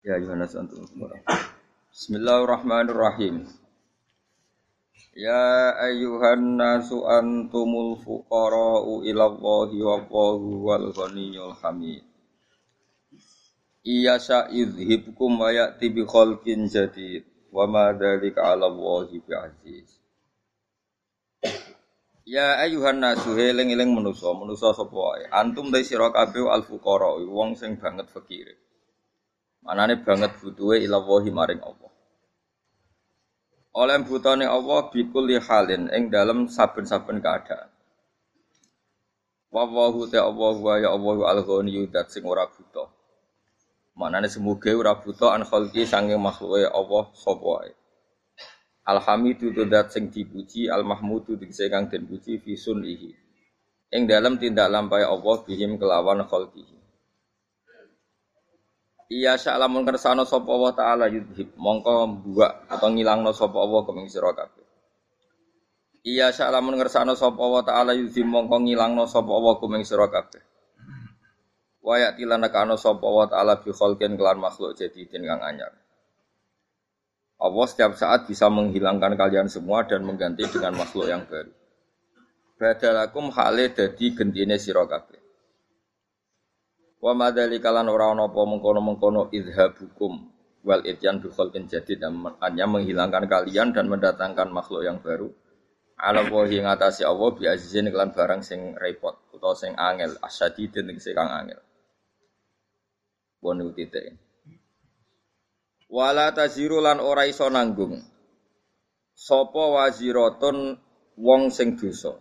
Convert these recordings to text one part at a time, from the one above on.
Ya Yohanes antum Bismillahirrahmanirrahim. Ya ayyuhan nasu antumul fuqara'u ila Allahi wallahu wal ghaniyyul hamid. Iya sa'idhibkum wa ya'ti bi khalqin jadid wa ma dzalika 'ala Allahi bi aziz. Ya ayyuhan nasu eling-eling manusa, manusa sapa wae. Antum ta sira kabeh al fuqara, wong sing banget fakire. Manane banget butuhe ila wahi maring Allah. Oleh butane Allah bikul halin ing dalam saben-saben keadaan. Wa wahu ta Allah wa ya Allah al ghani dat sing ora buta. Manane semoga ora buta an khalqi sange makhluke Allah sapa wae. Alhamidu dat sing dipuji, al mahmudu tegese kang den puji fi sunihi. Ing dalam tindak lampai Allah bihim kelawan khalqihi. Iya lamun kersano sapa Allah taala yudhib mongko buak atau ngilangno sapa Allah kuming sira kabeh. Iya lamun kersano sapa Allah taala yudhib mongko ngilangno sapa Allah kuming sira kabeh. Waya tilana kana Allah taala bi khalqin kelan makhluk jadi kang anyar. Allah setiap saat bisa menghilangkan kalian semua dan mengganti dengan makhluk yang baru. Badalakum hale dadi gentine sira. Wa madzalika lan ora ana apa mengkono-mengkono idhabukum wal ityan bi khalqin jadid hanya menghilangkan kalian dan mendatangkan makhluk yang baru. Ala wahi ngatasi Allah bi azizin kelan barang sing repot utawa sing angel asyadidin sing kang angel. Wonu titik. Wala taziru lan ora iso nanggung. Sapa waziratun wong sing dosa.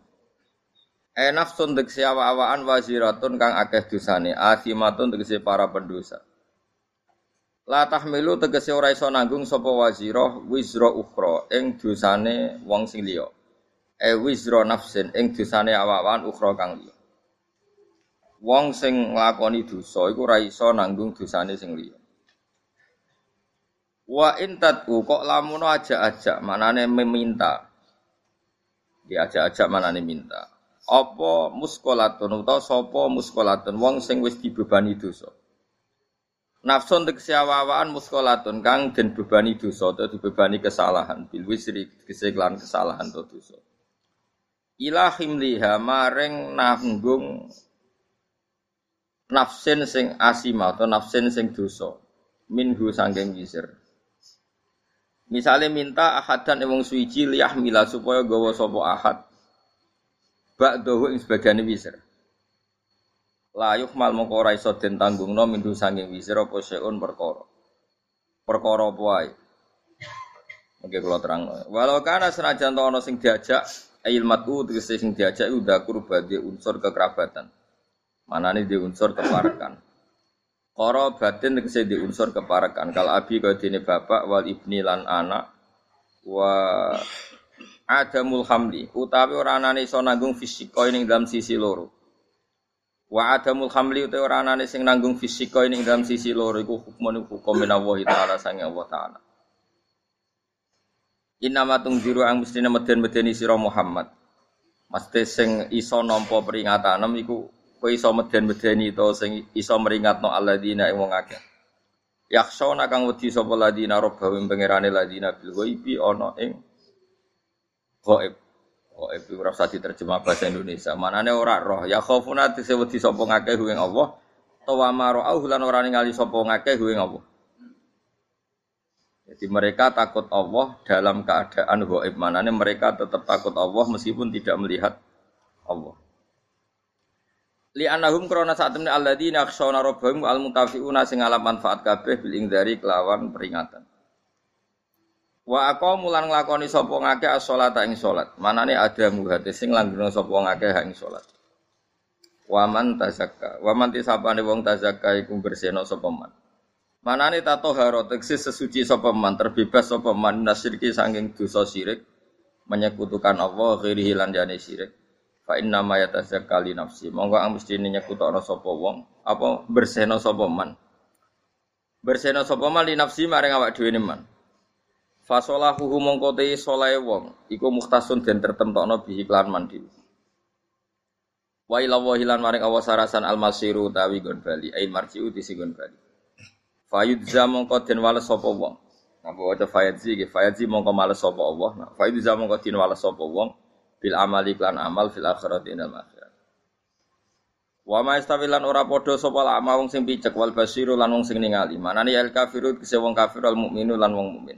Enafsun tegese awa-awaan waziratun kang akeh dosane, asimatun tegese para pendosa. La tahmilu tegese ora iso nanggung sapa wazirah wizra ukhra ing dosane wong sing liya. E wizra nafsin ing dosane awa-awaan ukhra kang liya. Wong sing nglakoni dosa iku ora iso nanggung dosane sing liya. Wa intatu kok lamun aja-aja manane meminta. Diajak-ajak manane minta apa muskolatun utawa sapa muskolatun wong sing wis dibebani dosa. Nafsun tegese awaan muskolatun kang den bebani dosa atau dibebani kesalahan bil wisri keseklan kesalahan atau dosa. Ila himliha maring nanggung nafsin sing asima atau nafsin sing dosa minhu sanggeng wisir. Misalnya minta ahadan wong suci liyahmila supaya gawa sapa ahad ba'dahu ing sebagiane wisir. La yuhmal mongko ora iso den tanggungno mindu sanging wisir apa seun perkara. Perkara apa. Mungkin kalau terang. Walau kana senajan to ana sing diajak ail matu tegese sing diajak udah kurbadi unsur kekerabatan. Manane di unsur keparakan. Koro batin tegese di unsur keparakan. Kal abi kaya dene bapak wal ibni lan anak wa adamul hamli utawi ora anane iso nanggung fisika ning dalam sisi loro wa adamul hamli utawi ora anane sing nanggung fisika ning dalam sisi loro iku hukmun hukum minallahi taala sange Allah taala Inama tungjiru ang mesti meden-medeni sira Muhammad. Mesti sing iso nampa peringatan iku kowe iso meden-medeni to sing iso meringatno alladzina ing wong akeh. Yaksona kang wedi sapa ladina rabbahum pangerane ladina bil ghaibi ana ing Goib. Goib itu rasa diterjemah bahasa Indonesia. Manane ora roh. Ya khofuna disebut sapa ngakeh ing Allah. Tawa mara'au lan ora ningali sapa ngakeh ing Allah. Jadi mereka takut Allah dalam keadaan goib. Manane mereka tetap takut Allah meskipun tidak melihat Allah. Li anahum krona saat ini alladzina akhshawna rabbahum al mutafiuna sing alam manfaat kabeh bil ingdari kelawan peringatan. Wa aku mulan nglakoni sapa ngake as-shalat ing salat. Manane ada muhate sing langgeng sapa ngake ing salat. Waman tazakka. Waman tisapane wong tazakka iku bersihno sapa man. Manane tato haro teksi sesuci sapa man, terbebas sapa man nasirki saking dosa syirik, menyekutukan Allah ghairihi lan jane syirik. Fa inna ma yatazakka li nafsi. Monggo mesti nyekutokno sapa wong, apa bersihno sapa man. Bersihno sapa man li nafsi maring awak dhewe man. Fasolahu mongko te solae wong iku muhtasun den tertemtokno bihi klan mandi. Wa ila hilan maring Allah sarasan al masiru tawi gon bali ai marjiu disi gon bali. Fayudza mongko den wales sapa wong. Napa waca fayadzi nggih fayadzi mongko males sapa Allah. Nah, fayudza mongko den wales wong bil amali klan amal fil akhirati inal akhirat. Wa ma istawilan ora padha sapa lama wong sing picek wal basiru lan wong sing ningali. Manane al kafirut kese wong kafir al mukminu lan wong mukmin.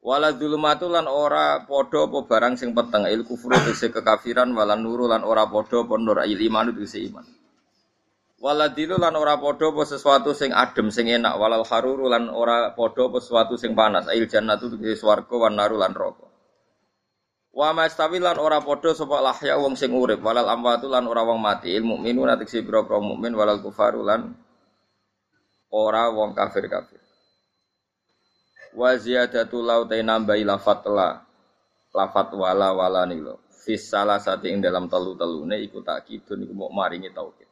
Wala dzulumatu lan ora padha apa barang sing peteng. Il kufru tegese kekafiran wala nuru lan ora padha apa nur. Il iman tegese iman. Wala dilu lan ora padha apa sesuatu sing adem sing enak. Walal haruru lan ora padha apa sesuatu sing panas. Il jannatu tegese swarga wan naru lan neraka. Wa mastawi lan ora padha sapa lahya wong sing urip. Walal amwatu lan ora wong mati. Il mukminu tegese pira-pira mukmin walal kufaru lan ora wong kafir-kafir wa ziyadatu nambahi lafat la lafat wala wala nilo fis salah satu ing dalam telu telune iku takkidun iku mau maringi tauhid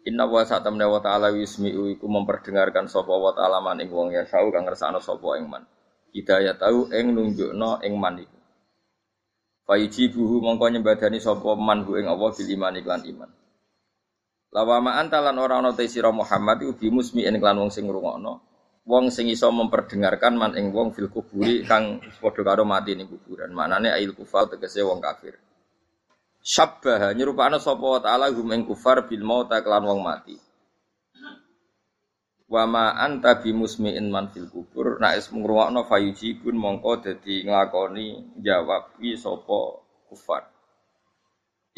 Inna wa satamna wa ta'ala wismi'u iku memperdengarkan sapa wa ta'ala man ing wong ya sau kang ngersakno sapa ing man. Hidayah tau ing nunjukno ing man iku. Fayijibuhu mongko nyembadani sapa man hu ing Allah bil iman iklan iman. Lawama antalan ora ana te Muhammad iku bimusmi'in klan wong sing ngrungokno wong sing iso memperdengarkan man ing wong fil kuburi kang padha karo mati ning kuburan. Manane ail kufar tegese wong kafir. Syabbaha nyerupane sapa wa taala hum ing kufar bil maut kelan wong mati. Wa ma anta bimusmi'in man fil kubur nek is ngrungokno fayujibun mongko dadi nglakoni jawab wi sapa kufar.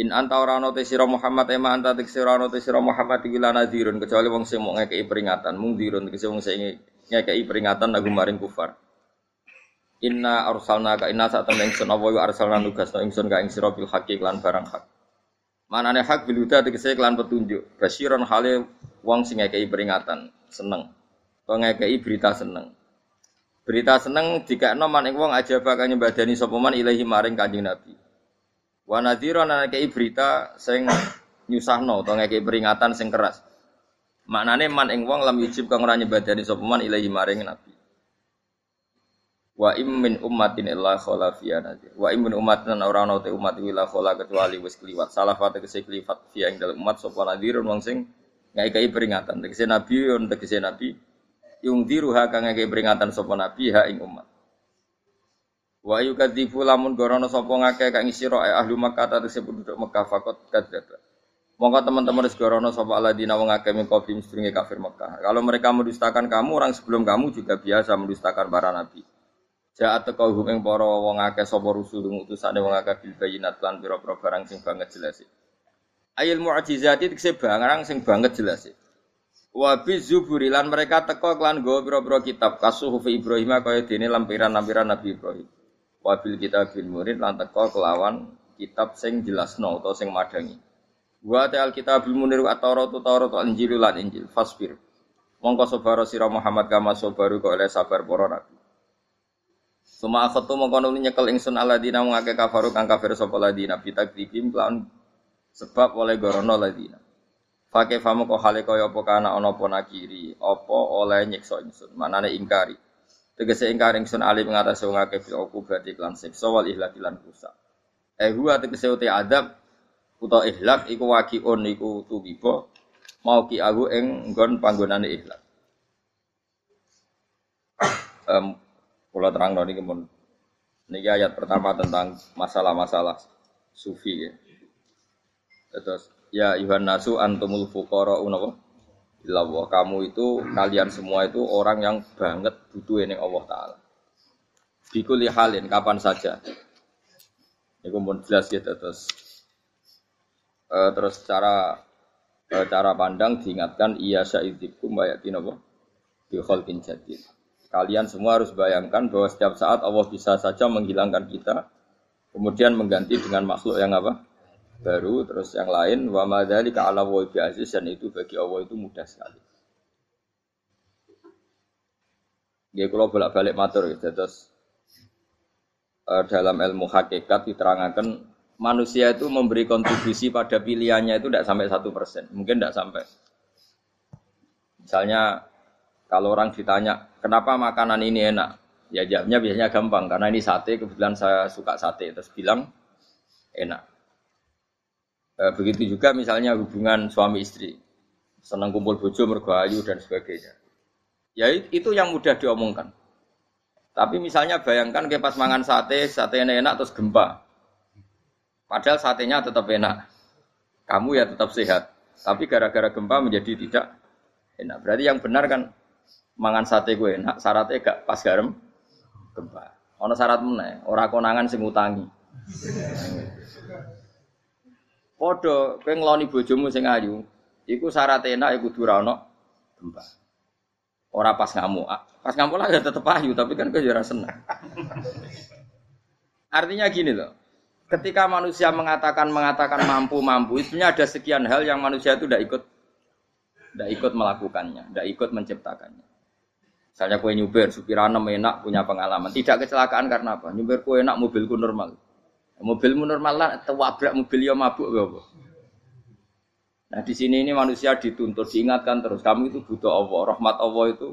In anta ora ana te sira Muhammad ema anta te sira ana te sira Muhammad iki lan kecuali wong sing mau ngekeki peringatan mung dirun tegese wong sing ngekeki peringatan lagu maring kufar. Inna arsalna ka inna saat temen ingsun apa arsalna nugas no ingsun ka ing sira bil haqqi lan barang hak. Manane hak bil huda tegese lan petunjuk. Basyiron hale wong sing ngekeki peringatan, seneng. To ngekeki berita seneng. Berita seneng dikakno man ing wong aja bakal nyembadani sapa man ilahi maring Kanjeng Nabi. Wa nadhiran ana kei berita sing nyusahno utawa ngekei peringatan sing keras. Maknane man ing wong lam yujib kang ora nyebadani sapa man ilahi maring nabi. Wa im min ummatin illa khala fiya nadir. Wa im min ummatin ora ana te umat illa khala kecuali wis kliwat. Salah fate kese kliwat fiya ing dalem umat sapa nadirun wong sing ngekei peringatan. Tegese nabi yon tegese nabi yung diruha kang ngekei peringatan sapa nabi ha ing umat. Wa yukadzibu lamun gorono sapa ngake kang sira ahli Makkah ta disebut penduduk Mekah fakot kadzdzaba. Monggo teman-teman wis gorono sapa alladzina wong akeh min qablihim sedurunge kafir Mekah. Kalau mereka mendustakan kamu, orang sebelum kamu juga biasa mendustakan para nabi. Ja'at teko hum ing para wong akeh sapa rusul utusane wong akeh bil bayinat lan pira-pira barang sing banget jelas. Ayil mu'jizati tekse barang sing banget jelas. Wa bi zuburi lan mereka teko klan go pira-pira kitab kasuh Ibrahim kaya dene lampiran-lampiran Nabi Ibrahim wabil bin murid lan teko kelawan kitab sing jelasno utawa sing madangi. Wa ta'al kitabil munir wa Taurat Taurat Injil lan Injil fasbir. Mongko sabaro sira Muhammad kama sabaru kok oleh sabar para nabi. Suma akhatu mongko nuli nyekel ingsun aladina ngake kafaru kang kafir sapa ladina bitakdibim lan sebab oleh gorono ladina. Pakai famu kok hale kaya apa kana ana apa nakiri, apa oleh nyiksa ingsun, manane ingkari. Tegese ingkar ingsun ali mengatasi wong akeh fil uqubati lan siksa wal rusak. Eh huwa tegese uti adab utawa ihlak iku waqiun iku tuwiba mau ki aku ing nggon panggonane ihlak. Um, kula terang niki mun niki ayat pertama tentang masalah-masalah sufi ya. Terus ya Yuhan nasu antumul unapa? Allah kamu itu kalian semua itu orang yang banget butuh ini Allah Taala. Bikuli halin kapan saja. Ini pun jelas gitu terus. Uh, terus cara uh, cara pandang diingatkan iya sya'idikum bayatin apa? Bikholkin jadid. Kalian semua harus bayangkan bahwa setiap saat Allah bisa saja menghilangkan kita, kemudian mengganti dengan makhluk yang apa? baru terus yang lain wa madzalika ala wa aziz dan itu bagi Allah itu mudah sekali. Ya kalau bolak-balik matur gitu terus uh, dalam ilmu hakikat diterangkan manusia itu memberi kontribusi pada pilihannya itu tidak sampai satu persen, mungkin tidak sampai. Misalnya kalau orang ditanya kenapa makanan ini enak, ya jawabnya biasanya gampang karena ini sate kebetulan saya suka sate terus bilang enak. E, begitu juga misalnya hubungan suami istri, senang kumpul bojo mergo dan sebagainya. Ya itu yang mudah diomongkan. Tapi misalnya bayangkan kayak pas mangan sate, sate enak terus gempa. Padahal satenya tetap enak. Kamu ya tetap sehat. Tapi gara-gara gempa menjadi tidak enak. Berarti yang benar kan mangan sate gue enak, syaratnya gak pas garam gempa. Ono syarat mana? Orang konangan sing utangi. Podo, kowe ngeloni bojomu sing ayu, iku syarat enak iku ono gempa. Ora pas ngamuk. Ah, pas ngamuk lah ya tetep ayu, tapi kan kowe ora seneng. Artinya gini loh. Ketika manusia mengatakan mengatakan mampu mampu, sebenarnya ada sekian hal yang manusia itu tidak ikut, tidak ikut melakukannya, tidak ikut menciptakannya. Misalnya kue nyuber, supir enak punya pengalaman, tidak kecelakaan karena apa? Nyuber kue enak, mobilku normal. Mobilmu normal lah, tewabrak mobil ya mabuk ya apa? Nah di sini ini manusia dituntut diingatkan terus kamu itu butuh Allah, rahmat Allah itu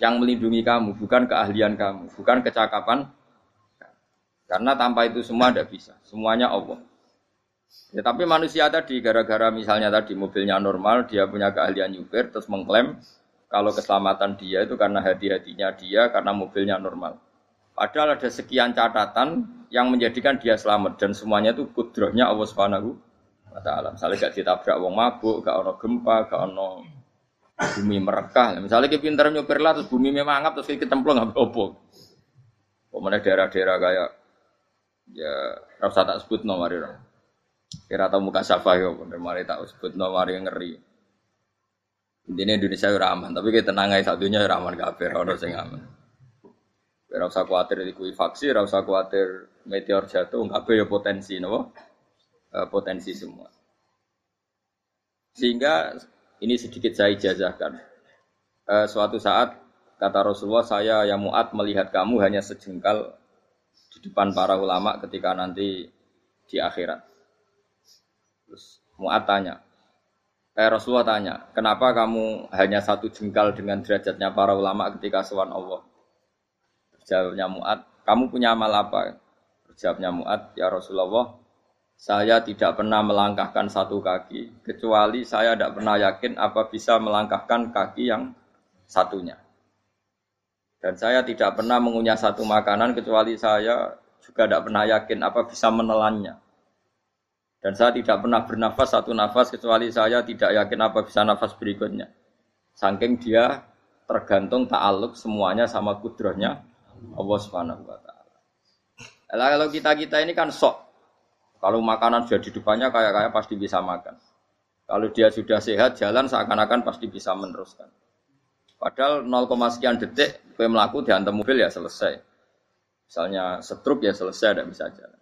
yang melindungi kamu, bukan keahlian kamu, bukan kecakapan. Karena tanpa itu semua tidak bisa, semuanya Allah. Ya tapi manusia tadi gara-gara misalnya tadi mobilnya normal, dia punya keahlian nyupir, terus mengklaim kalau keselamatan dia itu karena hati-hatinya dia, karena mobilnya normal. Padahal ada sekian catatan yang menjadikan dia selamat dan semuanya itu kudrohnya Allah Subhanahu wa taala. Misalnya gak ditabrak wong mabuk, gak ono gempa, gak ono bumi merekah. Misalnya kita pintar nyopir lah terus bumi memang terus kita templong nggak opo. Pemenang daerah-daerah kayak ya rasa tak sebut nomor itu. Kira tahu muka siapa ya, mari tak sebut nomor yang ngeri. Intinya Indonesia ya aman, tapi kita tenang aja satunya ya aman kafir, orang sing aman. Ora usah kuatir faksi, ora usah kuatir meteor jatuh, kabeh ya potensi napa? E, potensi semua. Sehingga ini sedikit saya ijazahkan. E, suatu saat kata Rasulullah, saya yang muat melihat kamu hanya sejengkal depan para ulama ketika nanti di akhirat. Terus muat tanya, Eh Rasulullah tanya, kenapa kamu hanya satu jengkal dengan derajatnya para ulama ketika sowan Allah? Jawabnya Mu'ad, kamu punya amal apa? Jawabnya Mu'ad, ya Rasulullah, saya tidak pernah melangkahkan satu kaki, kecuali saya tidak pernah yakin apa bisa melangkahkan kaki yang satunya. Dan saya tidak pernah mengunyah satu makanan, kecuali saya juga tidak pernah yakin apa bisa menelannya. Dan saya tidak pernah bernafas satu nafas, kecuali saya tidak yakin apa bisa nafas berikutnya. Saking dia tergantung ta'aluk semuanya sama kudrohnya Allah Subhanahu wa taala. Kalau kita-kita ini kan sok. Kalau makanan sudah di depannya kayak-kayak pasti bisa makan. Kalau dia sudah sehat jalan seakan-akan pasti bisa meneruskan. Padahal 0, sekian detik kue melaku dihantam mobil ya selesai. Misalnya setruk ya selesai tidak bisa jalan.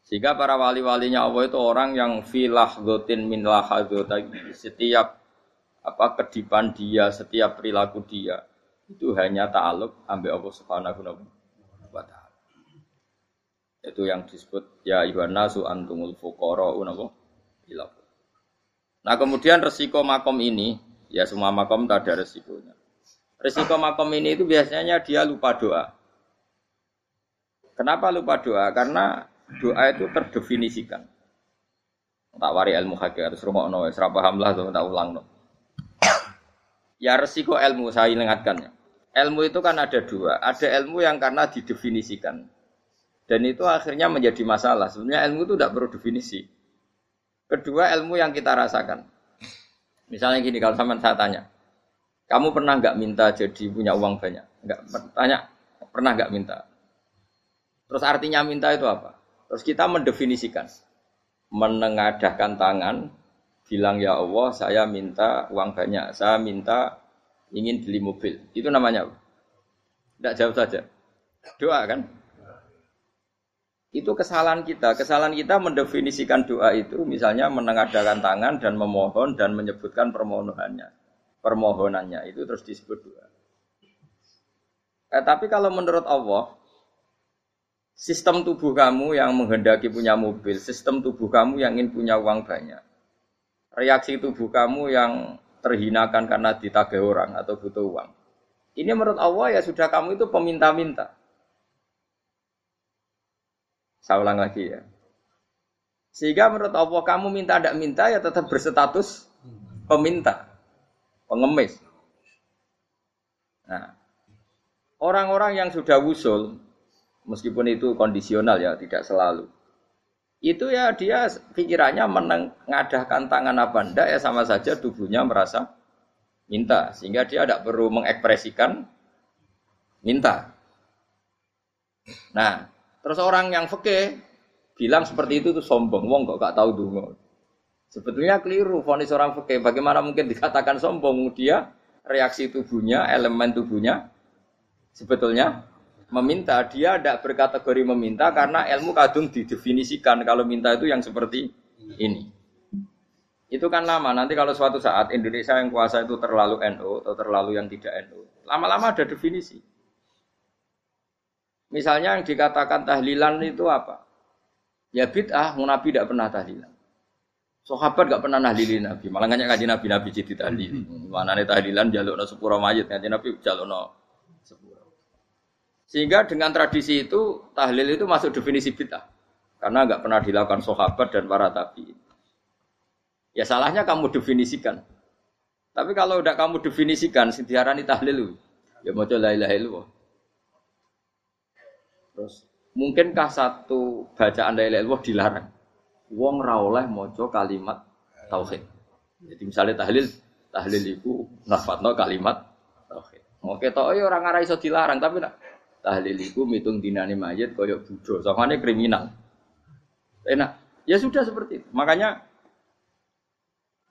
Sehingga para wali-walinya Allah itu orang yang filah gotin min setiap apa kedipan dia, setiap perilaku dia itu hanya ta'aluk ambil Allah Subhanahu wa taala. Itu yang disebut ya ayuhan nasu antumul ila. Nah, kemudian resiko makom ini, ya semua makom tak ada resikonya. Resiko makom ini itu biasanya dia lupa doa. Kenapa lupa doa? Karena doa itu terdefinisikan. Tak wari ilmu hakikat, terus rumah no, serapa hamlah tuh tak ulang no. Ya resiko ilmu saya ingatkannya. Ilmu itu kan ada dua. Ada ilmu yang karena didefinisikan. Dan itu akhirnya menjadi masalah. Sebenarnya ilmu itu tidak perlu definisi. Kedua ilmu yang kita rasakan. Misalnya gini, kalau sama saya tanya. Kamu pernah nggak minta jadi punya uang banyak? Nggak tanya, pernah nggak minta? Terus artinya minta itu apa? Terus kita mendefinisikan. Menengadahkan tangan, bilang ya Allah, saya minta uang banyak. Saya minta ingin beli mobil. Itu namanya apa? Tidak jauh saja. Doa kan? Itu kesalahan kita. Kesalahan kita mendefinisikan doa itu misalnya menengadakan tangan dan memohon dan menyebutkan permohonannya. Permohonannya itu terus disebut doa. Eh, tapi kalau menurut Allah, sistem tubuh kamu yang menghendaki punya mobil, sistem tubuh kamu yang ingin punya uang banyak, reaksi tubuh kamu yang terhinakan karena ditagih orang atau butuh uang. Ini menurut Allah ya sudah kamu itu peminta-minta. Saya ulang lagi ya. Sehingga menurut Allah kamu minta tidak minta ya tetap berstatus peminta, pengemis. Nah, orang-orang yang sudah wusul, meskipun itu kondisional ya, tidak selalu. Itu ya dia pikirannya mengadahkan tangan apa ndak ya sama saja tubuhnya merasa minta. Sehingga dia tidak perlu mengekspresikan minta. Nah, terus orang yang fakih bilang seperti itu tuh sombong, wong kok gak tahu dungo. Sebetulnya keliru vonis orang fakih. Bagaimana mungkin dikatakan sombong? Dia reaksi tubuhnya, elemen tubuhnya sebetulnya meminta. Dia tidak berkategori meminta karena ilmu kadung didefinisikan kalau minta itu yang seperti ini. Itu kan lama. Nanti kalau suatu saat Indonesia yang kuasa itu terlalu NU atau terlalu yang tidak NU, lama-lama ada definisi. Misalnya yang dikatakan tahlilan itu apa? Ya bid'ah, Nabi tidak pernah tahlilan. Sahabat gak pernah nahlilin Nabi, malah nggak ngaji Nabi Nabi jadi tahlil. Mana nih tahlilan jaluk no sepuro mayit, ngaji Nabi jaluk no sepuro. Sehingga dengan tradisi itu tahlil itu masuk definisi bid'ah, karena nggak pernah dilakukan sahabat dan para tabi. Ya salahnya kamu definisikan. Tapi kalau udah kamu definisikan, sintiarani tahlil, ya mau coba ilaha illallah. Terus mungkinkah satu bacaan la ilaha dilarang? wong ra maca kalimat tauhid. Jadi misalnya tahlil, tahlil itu nafadno kalimat tauhid. Mau ketok ya orang arah iso dilarang tapi nak tahlil itu mitung dinane mayit koyo budo, soalnya kriminal. Enak, ya sudah seperti itu. Makanya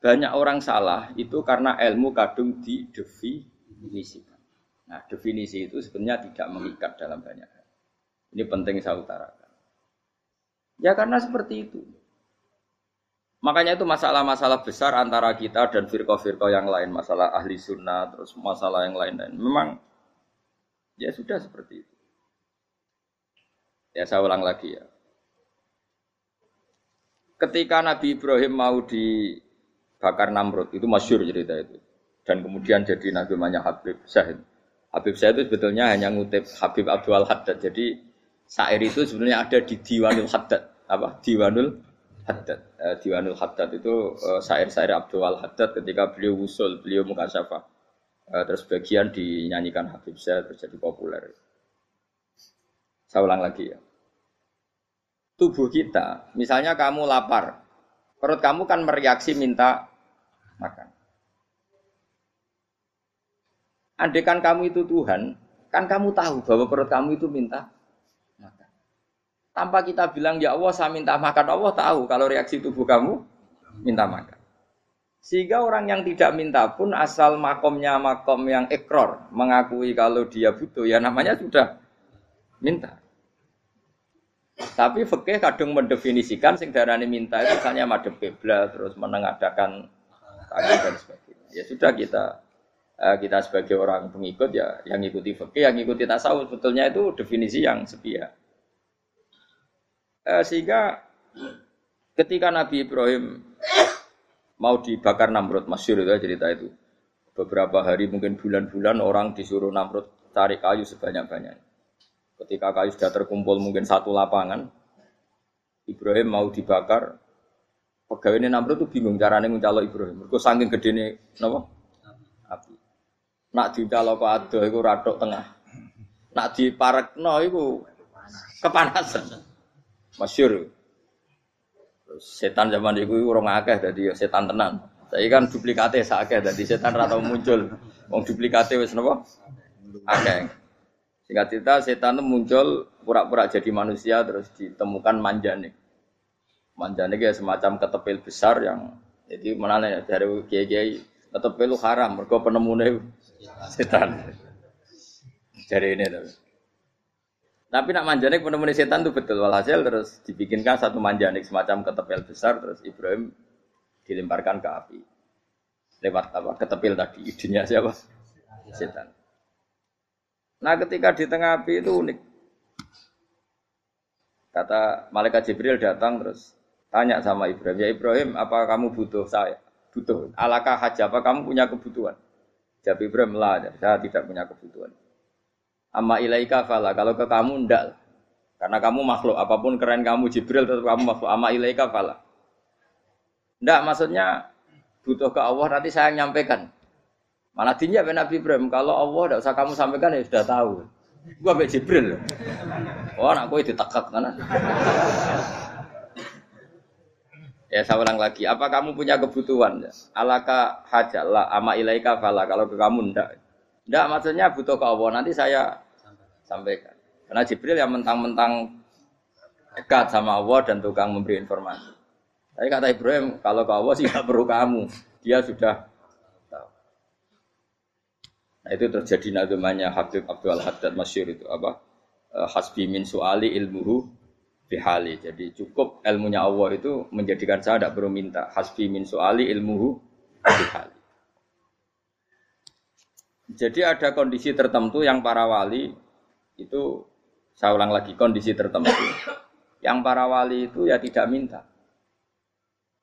banyak orang salah itu karena ilmu kadung didefinisikan. Nah, definisi itu sebenarnya tidak mengikat dalam banyak. Ini penting saya utarakan. Ya karena seperti itu. Makanya itu masalah-masalah besar antara kita dan firqa-firqa yang lain, masalah ahli sunnah, terus masalah yang lain-lain. Memang ya sudah seperti itu. Ya saya ulang lagi ya. Ketika Nabi Ibrahim mau dibakar Namrud, itu masyur cerita itu. Dan kemudian jadi Nabi namanya Habib Syahid. Habib Syahid itu sebetulnya hanya ngutip Habib Abdul Haddad. Jadi syair itu sebenarnya ada di Diwanul Haddad. Apa? Diwanul Haddad. Eh, Diwanul Haddad itu eh, syair-syair Abdul Haddad ketika beliau usul, beliau mukasyafah. Eh, terus bagian dinyanyikan Habib Syed terjadi populer. Saya ulang lagi ya. Tubuh kita, misalnya kamu lapar, perut kamu kan mereaksi minta makan. Andaikan kamu itu Tuhan, kan kamu tahu bahwa perut kamu itu minta tanpa kita bilang ya Allah saya minta makan Allah tahu kalau reaksi tubuh kamu minta makan. Sehingga orang yang tidak minta pun asal makomnya makom yang ekror mengakui kalau dia butuh ya namanya sudah minta. Tapi fikih kadung mendefinisikan sing darani minta itu misalnya madhep kiblat terus menengadakan tangan dan sebagainya. Ya sudah kita eh, kita sebagai orang pengikut ya yang ikuti fikih, yang ikuti tasawuf sebetulnya itu definisi yang sepihak. Eh, sehingga ketika Nabi Ibrahim mau dibakar Namrud, masyur itu cerita itu. Beberapa hari mungkin bulan-bulan orang disuruh Namrud cari kayu sebanyak-banyaknya. Ketika kayu sudah terkumpul mungkin satu lapangan, Ibrahim mau dibakar, pegawai ini Namrud tuh bingung caranya mencalok Ibrahim. Mereka saking gede nih, kenapa? Api. Nak dicalok ke ada, itu radok tengah. Nak diparek no, itu kepanasan. Masyur. Setan zaman itu orang akeh jadi setan tenan. Saya kan duplikatnya sakeh jadi setan rata muncul. Wong duplikatnya wis napa? Akeh. Singkat cerita setan muncul pura-pura jadi manusia terus ditemukan manjane. Manjane ya semacam ketepil besar yang jadi mana ya dari kiai-kiai ketepil haram mergo penemune setan. Jadi ini tapi. Tapi nak manjanik menemui setan itu betul walhasil terus dibikinkan satu manjanik semacam ketepil besar terus Ibrahim dilemparkan ke api lewat apa ketepil tadi idenya siapa setan. Nah ketika di tengah api itu unik. Kata malaikat Jibril datang terus tanya sama Ibrahim, ya Ibrahim apa kamu butuh saya? Butuh. Alakah haja apa kamu punya kebutuhan? Jawab Ibrahim lah, saya tidak punya kebutuhan. Amma ilaika fala. Kalau ke kamu ndak. Karena kamu makhluk. Apa pun keren kamu Jibril tetap kamu makhluk. Amma ilaika fala. Ndak maksudnya butuh ke Allah nanti saya nyampaikan. Malah dinya Nabi Ibrahim, kalau Allah tidak usah kamu sampaikan ya sudah tahu. Gua be Jibril. Oh, anak gue ditekak kan. Ya saya ulang lagi, apa kamu punya kebutuhan? Alaka hajat ama ilaika fala. Kalau ke kamu ndak. Ndak maksudnya butuh ke Allah. Nanti saya sampaikan. Karena Jibril yang mentang-mentang dekat sama Allah dan tukang memberi informasi. Tapi kata Ibrahim, kalau ke Allah sih nggak perlu kamu. Dia sudah tahu. Nah itu terjadi nadumanya Habib Abdul Haddad Masyur itu apa? Eh, hasbi min su'ali ilmuhu bihali. Jadi cukup ilmunya Allah itu menjadikan saya tidak perlu minta. Hasbi min su'ali ilmuhu bihali. Jadi ada kondisi tertentu yang para wali itu saya ulang lagi kondisi tertentu yang para wali itu ya tidak minta.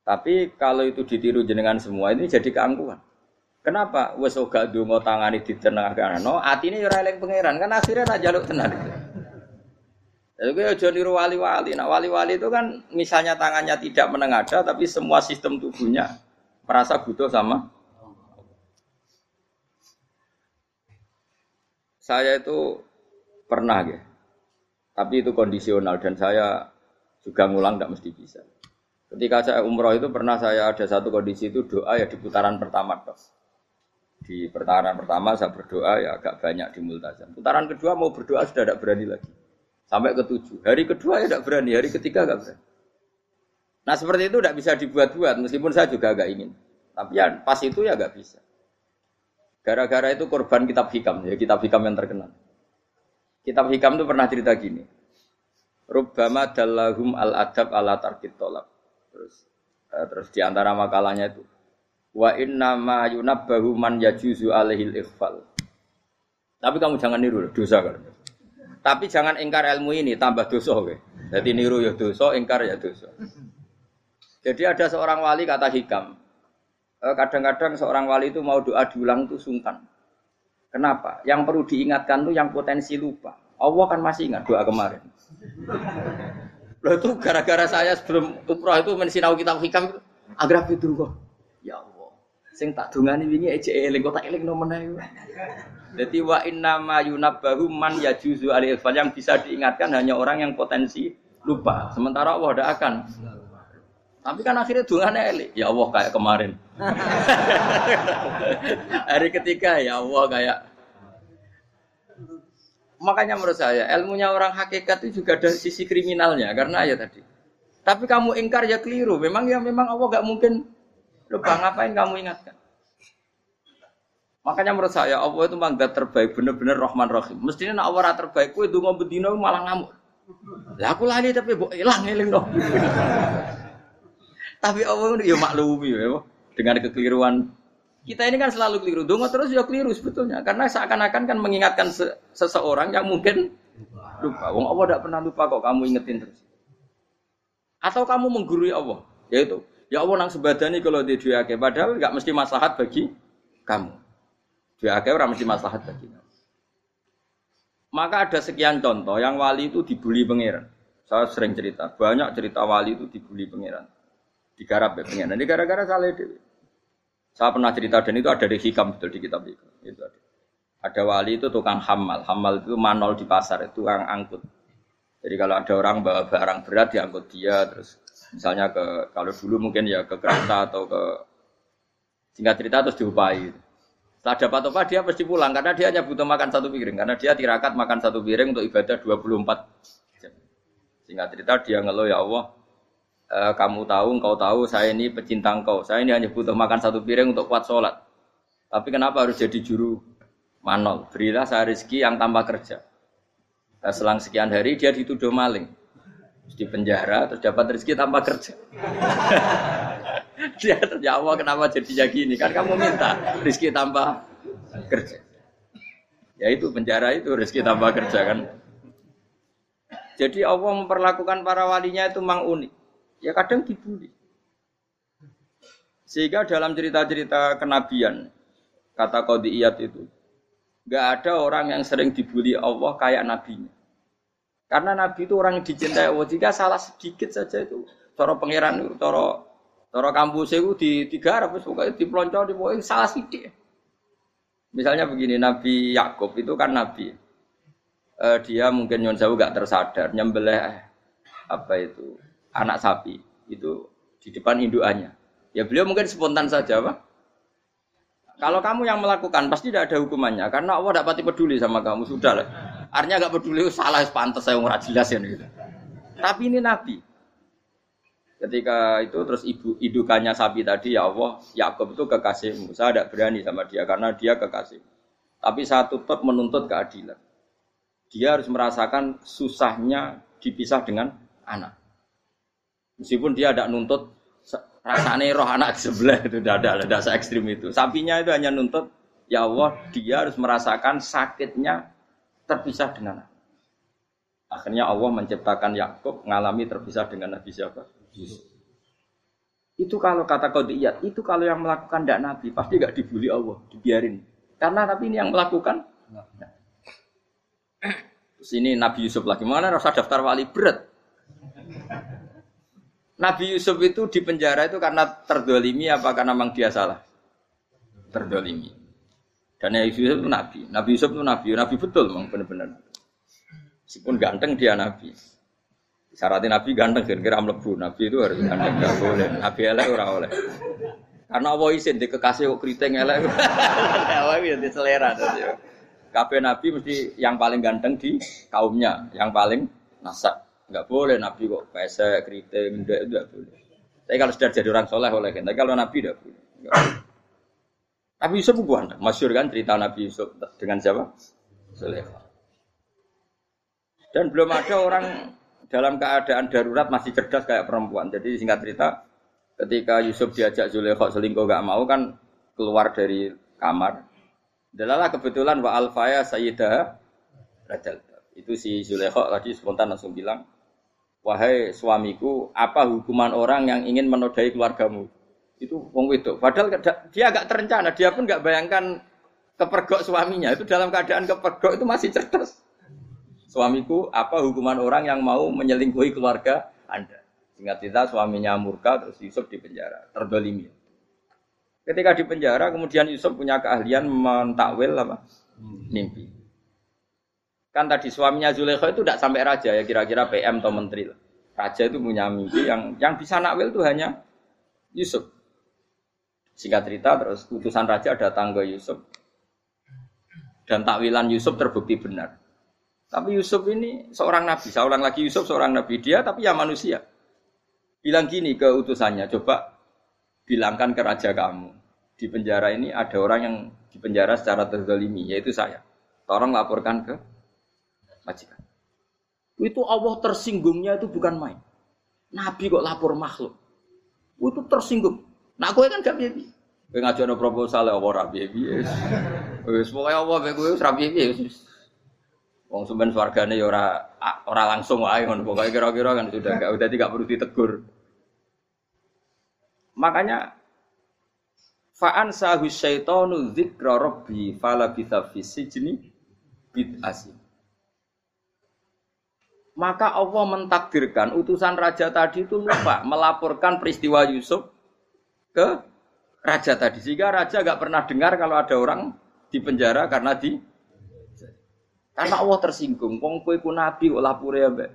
Tapi kalau itu ditiru jenengan semua ini jadi keangkuhan. Kenapa? Wes ora donga tangani ditenangkan. No, atine ora eling pangeran kan akhirnya nak jaluk tenan. Jadi gue aja niru wali-wali. Nah wali-wali itu kan misalnya tangannya tidak menengada tapi semua sistem tubuhnya merasa butuh sama saya itu pernah ya. Tapi itu kondisional dan saya juga ngulang tidak mesti bisa. Ketika saya umroh itu pernah saya ada satu kondisi itu doa ya di putaran pertama dok. Di putaran pertama saya berdoa ya agak banyak di multazam. Putaran kedua mau berdoa sudah tidak berani lagi. Sampai ke tujuh. Hari kedua ya tidak berani, hari ketiga agak berani. Nah seperti itu tidak bisa dibuat-buat, meskipun saya juga agak ingin. Tapi ya pas itu ya agak bisa. Gara-gara itu korban kitab hikam, ya kitab hikam yang terkenal. Kitab hikam itu pernah cerita gini. Rubbama dallahum al adab ala tarkit tolak. Terus eh, terus di antara makalahnya itu wa inna ma yunabbahu man yajuzu alaihil ikhfal. Tapi kamu jangan niru dosa kan. Tapi jangan ingkar ilmu ini tambah dosa oke. Jadi niru ya dosa, ingkar ya dosa. Jadi ada seorang wali kata hikam. Eh, kadang-kadang seorang wali itu mau doa diulang itu sungkan. Kenapa? Yang perlu diingatkan tuh yang potensi lupa. Allah kan masih ingat doa kemarin. Loh itu gara-gara saya sebelum umroh itu mensinau kitab hikam agar itu kok. Ya Allah. Sing tak dungani wingi ejek eling kok tak eling no meneh. Jadi wa inna ma yunabbahu man yajuzu alil yang bisa diingatkan hanya orang yang potensi lupa. Sementara Allah tidak akan. Tapi kan akhirnya dungane elik. Ya Allah kayak kemarin. Hari ketiga ya Allah kayak Makanya menurut saya ilmunya orang hakikat itu juga ada sisi kriminalnya karena ya tadi. Tapi kamu ingkar ya keliru. Memang ya memang Allah gak mungkin lupa ngapain kamu ingatkan. Makanya menurut saya Allah itu mangga terbaik bener-bener Rahman Rahim. Mestinya nak Allah terbaik kue dungo bedino malah ngamuk. Lah aku lali tapi mbok ilang eling dong. Tapi Allah itu ya maklumi ya dengan kekeliruan kita ini kan selalu keliru. Dungo terus ya keliru sebetulnya. Karena seakan-akan kan mengingatkan se seseorang yang mungkin lupa. Wong Allah tidak pernah lupa kok kamu ingetin terus. Atau kamu menggurui Allah. Yaitu, ya Allah nang sebadani kalau di duake. Padahal nggak mesti maslahat bagi kamu. Duake orang mesti maslahat bagi kamu. Maka ada sekian contoh yang wali itu dibully pangeran. Saya sering cerita, banyak cerita wali itu dibully pangeran. Digarap ya pangeran. Ini gara-gara salah dewi. Saya pernah cerita dan itu ada di hikam betul di kitab itu. itu ada. ada wali itu tukang hamal. Hamal itu manol di pasar, itu tukang angkut. Jadi kalau ada orang bawa barang berat diangkut dia, terus misalnya ke kalau dulu mungkin ya ke kereta atau ke singkat cerita terus diupai. Setelah dapat apa dia pasti pulang karena dia hanya butuh makan satu piring karena dia tirakat makan satu piring untuk ibadah 24 jam. Singkat cerita dia ngeluh ya Allah, e, kamu tahu, engkau tahu, saya ini pecinta engkau. Saya ini hanya butuh makan satu piring untuk kuat sholat. Tapi kenapa harus jadi juru manol? Berilah saya rezeki yang tanpa kerja. Nah, selang sekian hari dia dituduh maling. Terus di penjara, terus dapat rezeki tanpa kerja. dia ya Allah kenapa jadinya gini? Kan kamu minta rezeki tanpa kerja. Ya itu penjara itu rezeki tanpa kerja kan. Jadi Allah memperlakukan para walinya itu mang unik ya kadang dibully. Sehingga dalam cerita-cerita kenabian, kata Qadiyat itu, nggak ada orang yang sering dibully Allah kayak nabinya. Karena nabi itu orang yang dicintai Allah. Jika salah sedikit saja itu, cara pangeran itu, cara cara kampus itu di tiga ratus pokoknya di pelonco di pokoknya salah sedikit. Misalnya begini, Nabi Yakub itu kan nabi. Uh, dia mungkin nyon jauh gak tersadar nyembelih apa itu anak sapi itu di depan induannya. Ya beliau mungkin spontan saja, Pak. Kalau kamu yang melakukan pasti tidak ada hukumannya karena Allah tidak peduli sama kamu sudah lah. Artinya nggak peduli salah pantas saya nggak jelas ya gitu. Tapi ini Nabi. Ketika itu terus ibu idukannya sapi tadi ya Allah Yakub itu kekasihmu. Saya tidak berani sama dia karena dia kekasih. Tapi saya tetap menuntut keadilan. Dia harus merasakan susahnya dipisah dengan anak. Meskipun dia tidak nuntut rasanya roh anak sebelah itu tidak ada, tidak se ekstrim itu. Sapinya itu hanya nuntut, ya Allah, dia harus merasakan sakitnya terpisah dengan anak. Akhirnya Allah menciptakan Yakub mengalami terpisah dengan Nabi siapa? Itu kalau kata kodiyat, itu kalau yang melakukan tidak Nabi, pasti gak dibully Allah, dibiarin. Karena Nabi ini yang melakukan. Nah. Terus Nabi Yusuf lagi, mana rasa daftar wali berat. Nabi Yusuf itu di penjara itu karena terdolimi apa karena memang dia salah? Terdolimi. Dan Nabi Yusuf itu Nabi. Nabi Yusuf itu Nabi. Nabi betul memang benar-benar. Meskipun ganteng dia Nabi. Syaratnya Nabi ganteng kira-kira melebu. Nabi itu harus ganteng. Gak boleh. Nabi elek ora oleh. Karena Allah izin di kekasih kok keriting elek. Allah itu selera. Kabeh Nabi mesti yang paling ganteng di kaumnya, yang paling nasak. Enggak boleh Nabi kok pesek, keriting, enggak, enggak boleh. Tapi kalau sudah jadi orang soleh oleh kan. Tapi kalau Nabi enggak boleh. Nabi Yusuf bukan, masyur kan cerita Nabi Yusuf dengan siapa? Soleh. Dan belum ada orang dalam keadaan darurat masih cerdas kayak perempuan. Jadi singkat cerita, ketika Yusuf diajak Zulekho selingkuh gak mau kan keluar dari kamar. Dalalah kebetulan wa alfaya sayyidah rajal. Itu si Zulekho tadi spontan langsung bilang, wahai suamiku, apa hukuman orang yang ingin menodai keluargamu? Itu wong wedok. Padahal dia agak terencana, dia pun nggak bayangkan kepergok suaminya. Itu dalam keadaan kepergok itu masih cerdas. Suamiku, apa hukuman orang yang mau menyelingkuhi keluarga Anda? Ingat kita suaminya murka terus Yusuf di penjara, terdolimi. Ketika di penjara, kemudian Yusuf punya keahlian mentakwil apa? Mimpi. Kan tadi suaminya Zulekho itu tidak sampai raja ya kira-kira PM atau menteri. Raja itu punya mimpi yang yang bisa nakwil itu hanya Yusuf. Singkat cerita terus utusan raja datang ke Yusuf dan takwilan Yusuf terbukti benar. Tapi Yusuf ini seorang nabi, seorang lagi Yusuf seorang nabi dia tapi ya manusia. Bilang gini ke utusannya, coba bilangkan ke raja kamu di penjara ini ada orang yang di penjara secara terzalimi yaitu saya. Tolong laporkan ke majikan. Itu Allah tersinggungnya itu bukan main. Nabi kok lapor makhluk. Itu tersinggung. Nah, gue kan gak bibi. Gue ngajuin proposal ya Allah rabi bibi. Wis Allah mek kowe bibi. Wong sumben swargane ya ora ora langsung wae ngono pokoke kira-kira kan sudah gak udah tidak perlu ditegur. Makanya fa'an sahu syaitanu dzikra rabbi fala bisa fi sijni. Maka Allah mentakdirkan utusan raja tadi itu lupa melaporkan peristiwa Yusuf ke raja tadi. Sehingga raja gak pernah dengar kalau ada orang di penjara karena di karena Allah tersinggung. Wong kowe ku nabi kok lapure ambek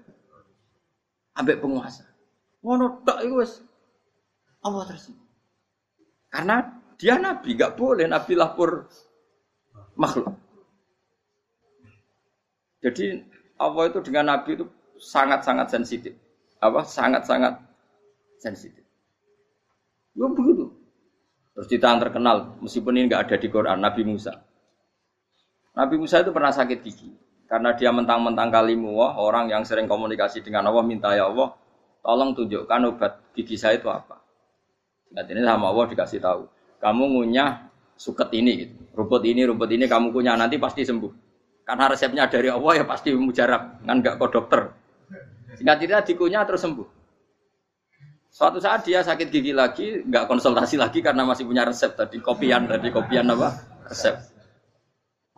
ambek penguasa. Ngono tok iku wis Allah tersinggung. Karena dia nabi, gak boleh nabi lapor makhluk. Jadi Allah itu dengan Nabi itu sangat-sangat sensitif. Apa? Sangat-sangat sensitif. Ya begitu. Terus kita yang terkenal, meskipun ini nggak ada di Quran, Nabi Musa. Nabi Musa itu pernah sakit gigi. Karena dia mentang-mentang kalimu orang yang sering komunikasi dengan Allah, minta ya Allah, tolong tunjukkan obat gigi saya itu apa. Ingat ini sama Allah dikasih tahu. Kamu ngunyah suket ini gitu. Rumput ini, rumput ini kamu kunyah nanti pasti sembuh. Karena resepnya dari Allah ya pasti mujarab, kan nggak kok dokter. Singkat cerita dikunyah terus sembuh. Suatu saat dia sakit gigi lagi, nggak konsultasi lagi karena masih punya resep tadi kopian tadi kopian apa resep.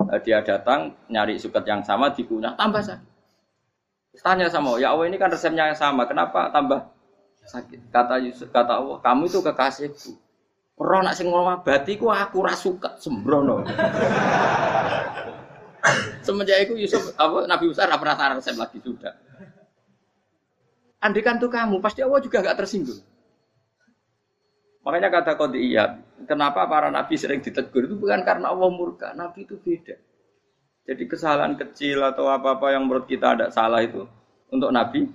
Nah, dia datang nyari suket yang sama dikunyah tambah sakit. Tanya sama ya Allah ini kan resepnya yang sama, kenapa tambah sakit? Kata Yusuf, kata Allah, kamu itu kekasihku. Roh nak sing ngomabati ku aku ra suka sembrono. Semenjak itu Yusuf apa Nabi Musa pernah resep lagi sudah. Andikan tuh kamu, pasti Allah juga nggak tersinggung. Makanya kata iya, kenapa para nabi sering ditegur itu bukan karena Allah murka, nabi itu beda. Jadi kesalahan kecil atau apa-apa yang menurut kita ada salah itu untuk nabi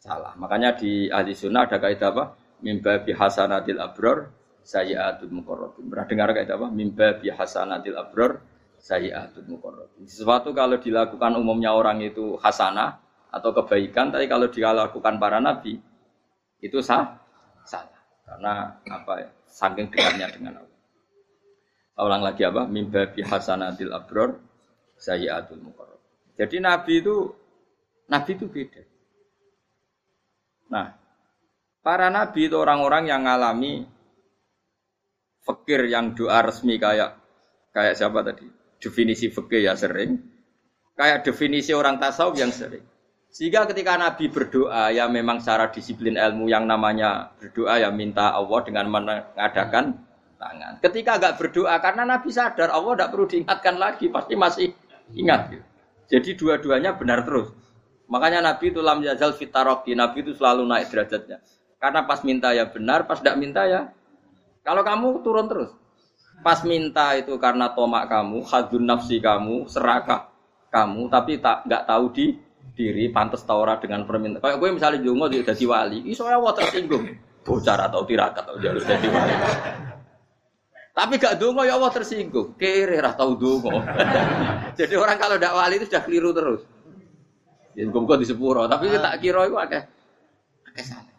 salah. Makanya di ahli sunnah ada kaidah apa? Mimba bihasanatil abror sayyatul muqarrabin. Pernah dengar kaidah apa? Mimba bihasanatil abror sayyatul muqarrabin. Sesuatu kalau dilakukan umumnya orang itu hasanah, atau kebaikan, tapi kalau dia lakukan para nabi itu sah, salah. Karena apa ya? Saking dekatnya dengan Allah. Ulang lagi apa? Mimba hasanatil abror sayyatul mukarrab. Jadi nabi itu nabi itu beda. Nah, para nabi itu orang-orang yang mengalami fakir yang doa resmi kayak kayak siapa tadi? Definisi fakir ya sering. Kayak definisi orang tasawuf yang sering. Sehingga ketika Nabi berdoa ya memang secara disiplin ilmu yang namanya berdoa ya minta Allah dengan mengadakan tangan. Ketika agak berdoa karena Nabi sadar Allah tidak perlu diingatkan lagi pasti masih ingat. Jadi dua-duanya benar terus. Makanya Nabi itu lam yazal fitaroki. Nabi itu selalu naik derajatnya. Karena pas minta ya benar, pas tidak minta ya. Kalau kamu turun terus. Pas minta itu karena tomak kamu, hadun nafsi kamu, serakah kamu, tapi tak nggak tahu di diri pantas taura dengan permintaan. Kayak gue misalnya jongo dia jadi wali, iso ya tersinggung. Bocor atau tirakat atau jalur jadi wali. Tapi gak dongo ya Allah tersinggung. Kere rah tau dongo. jadi orang kalau tidak wali itu sudah keliru terus. Ya gue di sepuro, tapi kita tak kira itu ada.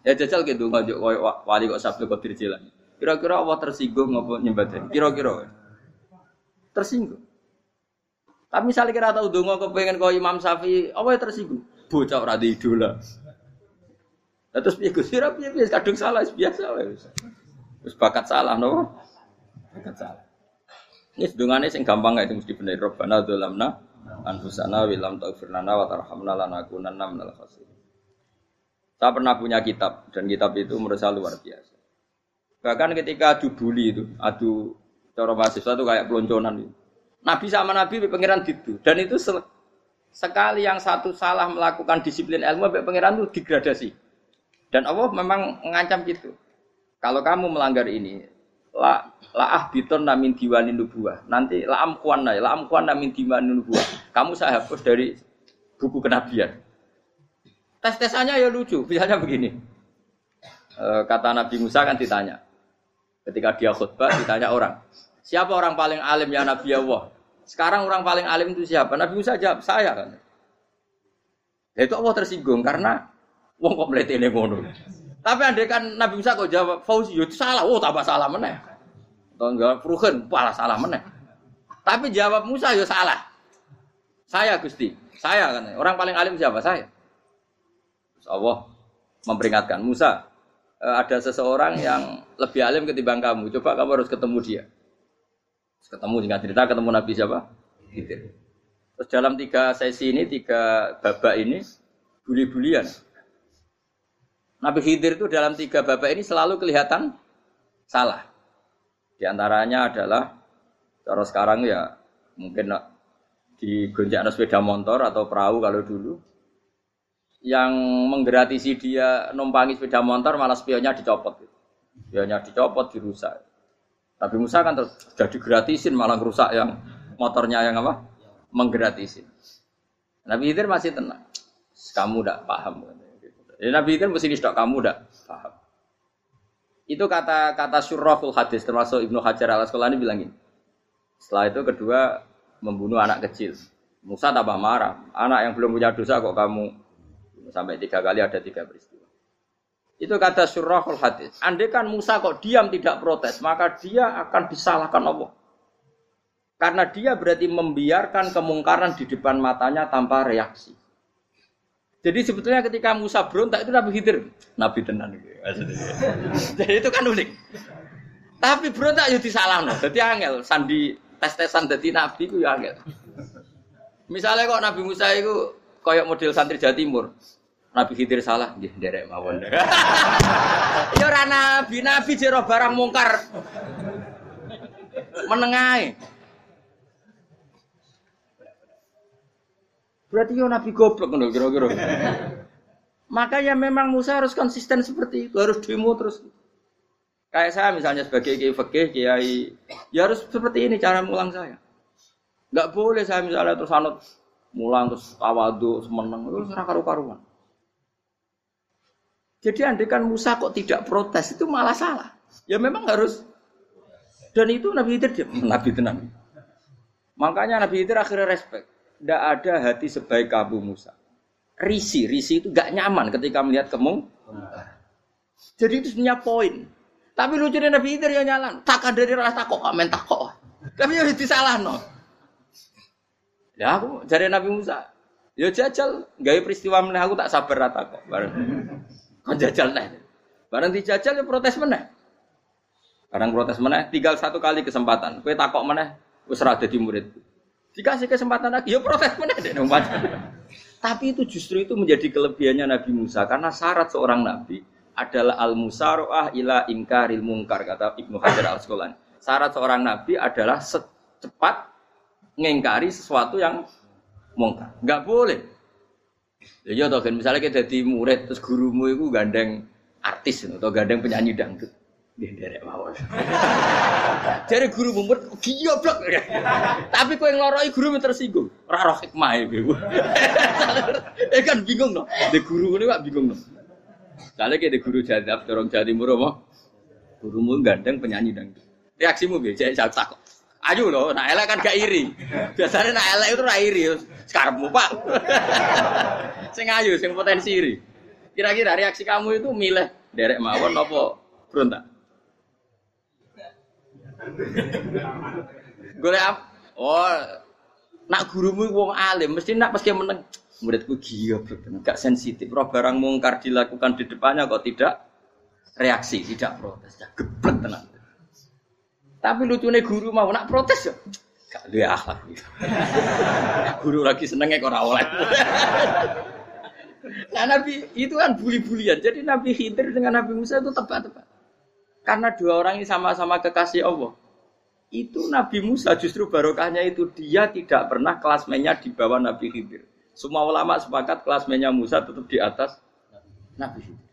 Ya jajal gitu dongo wali kok sabtu kok dirjilan. Kira-kira Allah tersinggung ngopo nyembah Kira-kira. Tersinggung. Tapi misalnya kira tahu dongo kepengen kau Imam apa yang tersinggung? Bocah ora di idola. Nah, terus piye Gus? Ora piye kadung salah biasa wae. Wis bakat salah no. Bakat salah. Ini sedungane sing gampang itu mesti bener. Robbana dzalamna anfusana wa lam taghfir lana wa tarhamna minal. Saya pernah punya kitab dan kitab itu saya luar biasa. Bahkan ketika adu bully itu, adu cara mahasiswa itu kayak pelonconan itu. Nabi sama Nabi pangeran itu dan itu sekali yang satu salah melakukan disiplin ilmu pangeran itu degradasi. Dan Allah memang mengancam gitu. Kalau kamu melanggar ini, la la ah biton namin diwani nubuah. Nanti la amkuan la amkuan namin diwani nubuah. Kamu saya hapus dari buku kenabian. Tes tesannya ya lucu. Misalnya begini. E, kata Nabi Musa kan ditanya. Ketika dia khutbah ditanya orang. Siapa orang paling alim ya Nabi Allah? Sekarang orang paling alim itu siapa? Nabi Musa jawab, saya kan. Ya itu Allah tersinggung karena wong kok mletene ngono. Tapi andai kan Nabi Musa kok jawab Fauzi, ya itu salah. Oh, tambah salah meneh. Atau enggak Fruhen, malah salah meneh. Tapi jawab Musa ya salah. Saya Gusti, saya kan. Orang paling alim siapa? Saya. Terus Allah memperingatkan Musa, ada seseorang yang lebih alim ketimbang kamu. Coba kamu harus ketemu dia. Ketemu dengan cerita ketemu Nabi siapa? Khidir. Terus dalam tiga sesi ini, tiga babak ini, buli-bulian. Nabi Khidir itu dalam tiga babak ini selalu kelihatan salah. Di antaranya adalah, cara sekarang ya mungkin di gonjak sepeda motor atau perahu kalau dulu, yang menggratisi dia numpangi sepeda motor malah spionnya dicopot. Spionnya dicopot, dirusak. Nabi Musa kan sudah digratisin malah rusak yang motornya yang apa? Menggratisin. Nabi Khidir masih tenang. Kamu tidak paham. Jadi Nabi Khidir mesti distok kamu tidak paham. Itu kata kata surahul hadis termasuk Ibnu Hajar al Asqalani bilangin. Setelah itu kedua membunuh anak kecil. Musa tambah marah. Anak yang belum punya dosa kok kamu sampai tiga kali ada tiga peristiwa. Itu kata surahul hadis. Andai kan Musa kok diam tidak protes, maka dia akan disalahkan Allah. Karena dia berarti membiarkan kemungkaran di depan matanya tanpa reaksi. Jadi sebetulnya ketika Musa berontak itu Nabi Khidir, Nabi tenan Jadi itu kan unik. Tapi berontak ya disalah no. Jadi angel sandi tes-tesan jadi nabi itu ya angel. Misalnya kok Nabi Musa itu koyok model santri Jawa Timur, Nabi Khidir salah, nggih derek mawon. Ya ora nabi, nabi jero barang mungkar. Menengai. Berarti yo nabi goblok ngono kira-kira. Maka ya memang Musa harus konsisten seperti itu, harus demo terus. Kayak saya misalnya sebagai kiai fakih, kiai, ya harus seperti ini cara mulang saya. Enggak boleh saya misalnya terus anut mulang terus tawadu semeneng itu serah karu-karuan. Jadi andekan Musa kok tidak protes itu malah salah. Ya memang harus dan itu Nabi Khidir dia Nabi itu Nabi. Makanya Nabi Khidir akhirnya respect. Tidak ada hati sebaik kamu Musa risi. Risi itu gak nyaman ketika melihat kemung. Jadi itu sebenarnya poin. Tapi lucunya Nabi Idris ya nyalan. Takkan dari rasa takok, main takok. Tapi ya disalah no. Ya aku jadi Nabi Musa. Ya jajal, gaya peristiwa meneh aku tak sabar rata kok. Kan jajal nih. Bareng dijajal ya protes meneh. Barang protes meneh, tinggal satu kali kesempatan. Kue takok meneh, wis ora dadi murid. Dikasih kesempatan lagi, ya protes meneh deh tapi itu justru itu menjadi kelebihannya Nabi Musa karena syarat seorang nabi adalah al musaroah ila ingkaril mungkar kata Ibnu Hajar al Asqalani. Syarat seorang nabi adalah secepat mengingkari sesuatu yang mungkar. Enggak boleh. Ya iya toh kan misalnya kita jadi murid terus gurumu itu gandeng artis atau gandeng penyanyi dangdut. Dia derek mawon. Jadi guru mumet blok. Tapi kau yang loroi guru tersinggung. Ora roh hikmah iku. Eh kan bingung no. De guru ini pak bingung no. Kayak de guru jadab dorong jadi murah. Gurumu gandeng penyanyi dangdut. Reaksimu biasa saya takut. Ayo loh, nak elek kan gak iri. Biasanya nak elek itu ra iri. Sekarang pak. sing ayu, sing potensi iri. Kira-kira reaksi kamu itu milih derek mawon apa berontak? Golek apa? Oh, nak gurumu wong alim mesti nak pasti meneng. Muridku gila gak sensitif. Roh barang mungkar dilakukan di depannya kok tidak reaksi, tidak protes, ya geblek tenang. Tapi lucunya guru mau nak protes ya. Gak ada akhlak. guru lagi senengnya kok oleh. nah Nabi itu kan bully-bulian. Jadi Nabi Khidir dengan Nabi Musa itu tepat-tepat. Karena dua orang ini sama-sama kekasih Allah. Itu Nabi Musa justru barokahnya itu dia tidak pernah kelasmennya di bawah Nabi Khidir. Semua ulama sepakat kelasmennya Musa tetap di atas Nabi Khidir.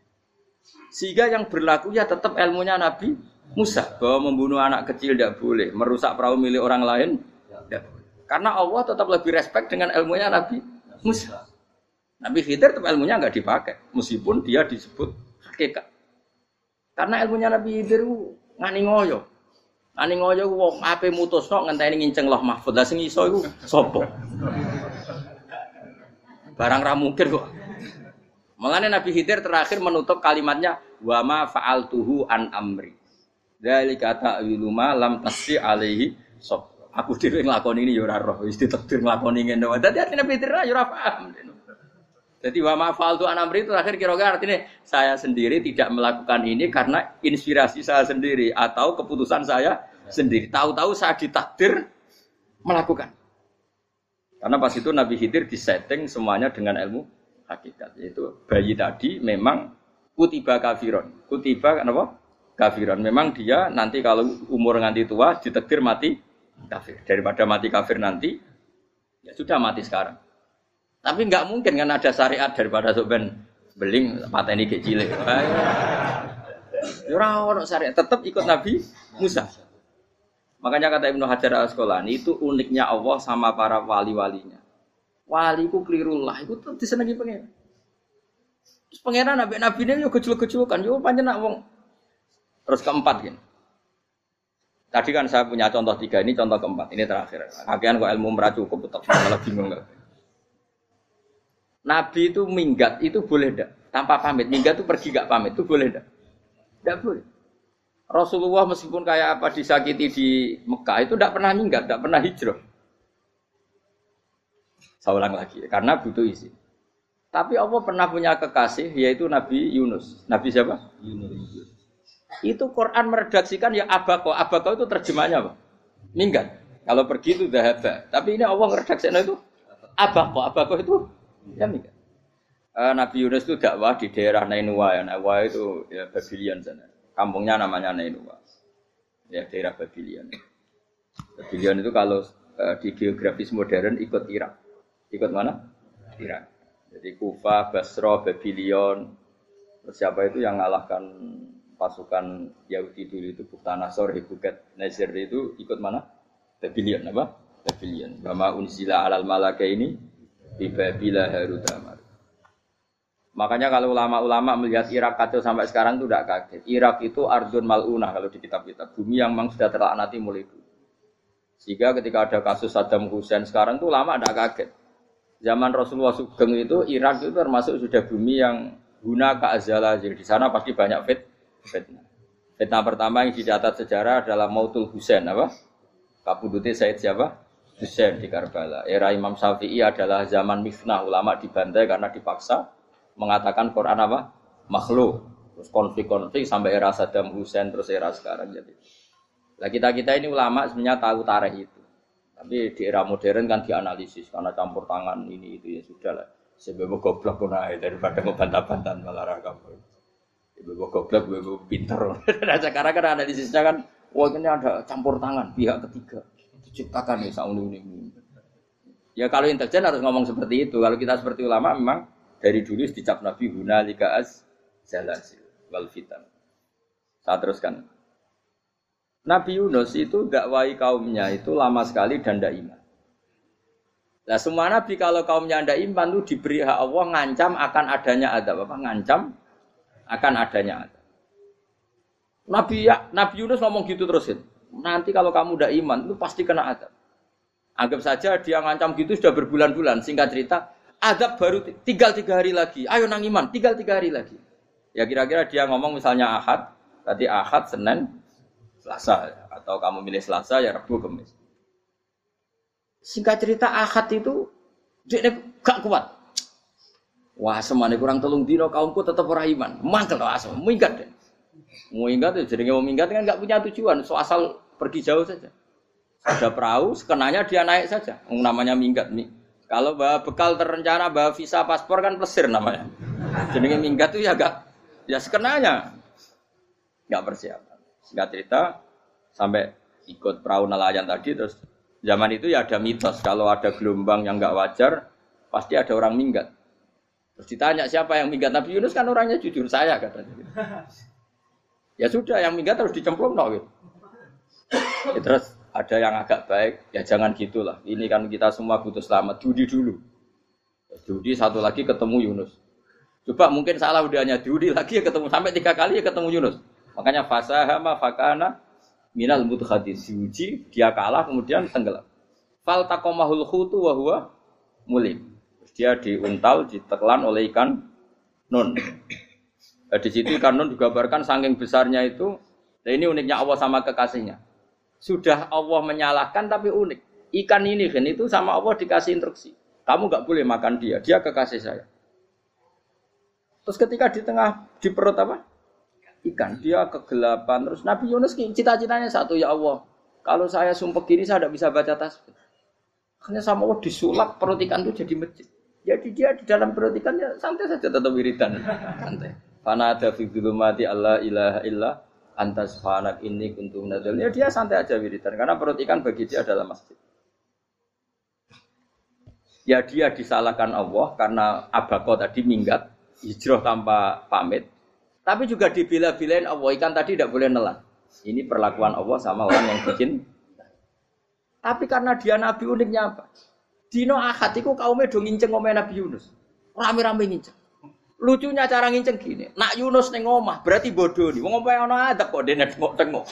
Sehingga yang berlaku ya tetap ilmunya Nabi Musa bahwa membunuh anak kecil tidak boleh, merusak perahu milik orang lain tidak boleh. Karena Allah tetap lebih respect dengan ilmunya Nabi Musa. Nabi Khidir tetap ilmunya nggak dipakai, meskipun dia disebut hakikat. Karena ilmunya Nabi Khidir ngani ngoyo. Ngani ngoyo wong ape mutusno ngenteni nginceng loh mahfud. Lah iso iku sapa? Barang ra mungkin kok. Makanya Nabi Khidir terakhir menutup kalimatnya wa ma fa'altuhu an amri. Dzalika ta'wilu ma lam tasdi alaihi sob. Aku dhewe nglakoni ini ya ora roh, wis ditakdir nglakoni ngene wae. Dadi Nabi Khidir ya ora paham. Jadi wa ma'fal tu anamri itu akhir kira-kira artinya saya sendiri tidak melakukan ini karena inspirasi saya sendiri atau keputusan saya sendiri. Tahu-tahu saya ditakdir melakukan. Karena pas itu Nabi Khidir disetting semuanya dengan ilmu hakikat. Yaitu bayi tadi memang kutiba kafiron. Kutiba apa? Kafiron. Memang dia nanti kalau umur nganti tua ditakdir mati kafir. Daripada mati kafir nanti, ya sudah mati sekarang. Tapi nggak mungkin kan ada syariat daripada soben beling pateni ke cilik. Ya ora syariat, tetap ikut Nabi Musa. Makanya kata Ibnu Hajar al Asqalani itu uniknya Allah sama para wali-walinya. Waliku kelirullah, itu disenangi pengen. Terus pengenan nabi nabi ini yo kecil kan, yo panjang nak wong. Terus keempat gini. Tadi kan saya punya contoh tiga, ini contoh keempat, ini terakhir. Kagian kok ilmu meracu cukup, tetap malah bingung nggak? Nabi itu minggat itu boleh tidak? Tanpa pamit. Minggat itu pergi gak pamit itu boleh tidak? Tidak boleh. Rasulullah meskipun kayak apa disakiti di Mekah itu tidak pernah minggat, tidak pernah hijrah. Saya ulang lagi, karena butuh isi. Tapi Allah pernah punya kekasih yaitu Nabi Yunus. Nabi siapa? Yunus. Itu Quran meredaksikan ya abako. Abako itu terjemahnya apa? Minggat. Kalau pergi itu dahaba. Tapi ini Allah meredaksikan itu abako. Abako itu Ya mikir. Uh, Nabi Yunus itu dakwah di daerah Nainua ya. Nainua itu ya Babylon sana. Kampungnya namanya Nainua. Ya daerah Babylon. Babilion itu kalau uh, di geografis modern ikut Irak. Ikut mana? Irak. Jadi Kufa, Basra. Terus siapa itu yang ngalahkan pasukan Yahudi dulu itu Buktanasor, Hebuket, Nazir itu ikut mana? Babilion apa? Babilion. Bama unzila alal malaka ini di Babila Harudamar. Makanya kalau ulama-ulama melihat Irak kacau sampai sekarang itu tidak kaget. Irak itu Ardun Mal'unah kalau di kitab-kitab. Bumi yang memang sudah terlaknati mulai dulu. Sehingga ketika ada kasus Saddam Hussein sekarang itu ulama tidak kaget. Zaman Rasulullah Sugeng itu Irak itu termasuk sudah bumi yang guna keazala. Jadi di sana pasti banyak fit, fitnah. Fitnah pertama yang dicatat sejarah adalah Mautul Hussein apa? Kapudutnya Said siapa? Hussein di Karbala. Era Imam Syafi'i adalah zaman mifnah ulama dibantai karena dipaksa mengatakan Quran apa? Makhluk. Terus konflik-konflik sampai era Saddam Hussein terus era sekarang jadi. Nah kita kita ini ulama sebenarnya tahu tarikh itu. Tapi di era modern kan dianalisis karena campur tangan ini itu ya sudah lah. Sebab goblok pun aja daripada ngebantah-bantahan malah rakam. Sebab goblok, sebab pinter. Nah sekarang kan analisisnya kan, wah ini ada campur tangan pihak ketiga diciptakan ya saunu ini. Ya kalau intelijen harus ngomong seperti itu. Kalau kita seperti ulama memang dari dulu dicap Nabi guna lika as zalasil wal fitan. Saya teruskan. Nabi Yunus itu dakwai kaumnya itu lama sekali dan tidak iman. Nah semua nabi kalau kaumnya tidak iman itu diberi hak Allah ngancam akan adanya adab apa? Ngancam akan adanya adab. Nabi ya, Nabi Yunus ngomong gitu terusin. Nanti kalau kamu tidak iman itu pasti kena adab. Anggap saja dia ngancam gitu sudah berbulan-bulan. Singkat cerita, adab baru tinggal tiga hari lagi. Ayo nang iman, tinggal tiga hari lagi. Ya kira-kira dia ngomong misalnya ahad, tadi ahad, senin, selasa. Atau kamu milih selasa, ya rabu, kemis. Singkat cerita ahad itu, dia gak kuat. Wah, semane kurang telung dino kaumku tetap orang iman. Mangkel lah asal, minggat deh. Mau ingat ya, jadi mau minggat kan nggak punya tujuan, so asal pergi jauh saja. Ada perahu, sekenanya dia naik saja. Namanya minggat nih kalau bawa bekal terencana, bawa visa paspor kan plesir namanya. Jadi minggat tuh ya gak, ya sekenanya. Gak persiapan. Singkat cerita, sampai ikut perahu nelayan tadi, terus zaman itu ya ada mitos. Kalau ada gelombang yang gak wajar, pasti ada orang minggat. Terus ditanya siapa yang minggat Nabi Yunus kan orangnya jujur saya katanya. Ya sudah, yang minggat harus dicemplung no, gitu. Ya, terus ada yang agak baik, ya jangan gitulah. Ini kan kita semua butuh selamat. Judi dulu. Judi satu lagi ketemu Yunus. Coba mungkin salah udah hanya judi lagi ya ketemu sampai tiga kali ya ketemu Yunus. Makanya fasahama fakana minal mudhadin diuji dia kalah kemudian tenggelam. Fal takomahul khutu wa huwa mulim. Dia diuntal, ditelan oleh ikan nun. Nah, di situ ikan nun digambarkan saking besarnya itu. Nah ini uniknya Allah sama kekasihnya sudah Allah menyalahkan tapi unik. Ikan ini kan itu sama Allah dikasih instruksi. Kamu nggak boleh makan dia, dia kekasih saya. Terus ketika di tengah di perut apa? Ikan, dia kegelapan. Terus Nabi Yunus cita-citanya satu ya Allah. Kalau saya sumpah gini saya tidak bisa baca tasbih. Hanya sama Allah disulap perut ikan itu jadi masjid. Jadi dia di dalam perut ikannya santai saja tetap wiridan. Santai. Karena ada fi mati Allah ilaha illah antas fanak ini kuntum nadal. Ya dia santai aja wiridan karena perut ikan bagi dia adalah masjid. Ya dia disalahkan Allah karena abako tadi minggat hijrah tanpa pamit. Tapi juga dibela-belain Allah ikan tadi tidak boleh nelan. Ini perlakuan Allah sama orang yang bikin. Tapi karena dia nabi uniknya apa? Dino akad itu kaumnya dong nginceng Nabi Yunus. Rame-rame nginceng. Lucunya cara nginceng gini, nak Yunus neng omah berarti bodoh nih. Wong adab kok dene tengok-tengok.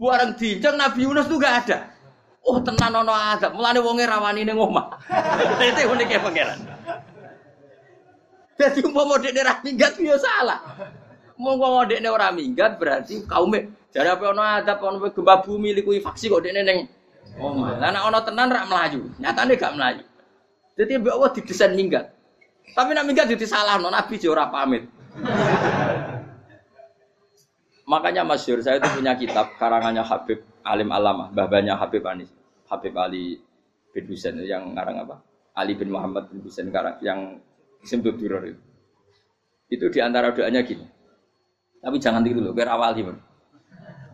Barang dinceng Nabi Yunus tuh gak ada. Oh tenan ono adab, mulane wonge rawani ning omah. Itu uniknya pangeran. Jadi umpama dekne ra minggat yo salah. Mau dekne ora minggat berarti kaume jare apa ono adab ono gempa bumi liku faksi kok dekne ning omah. Lah nek ono tenan rak melayu, nyatane gak melayu. Jadi mbak Allah didesain minggat. Tapi nak minggat jadi salah, no nabi ora pamit. Makanya masyur saya itu punya kitab karangannya Habib Alim Alamah, babanya Habib Anis, Habib Ali bin Husain yang ngarang apa? Ali bin Muhammad bin Husain karang yang Simtud Duror itu. Itu di antara doanya gini. Tapi jangan tiru loh, biar awal gimana.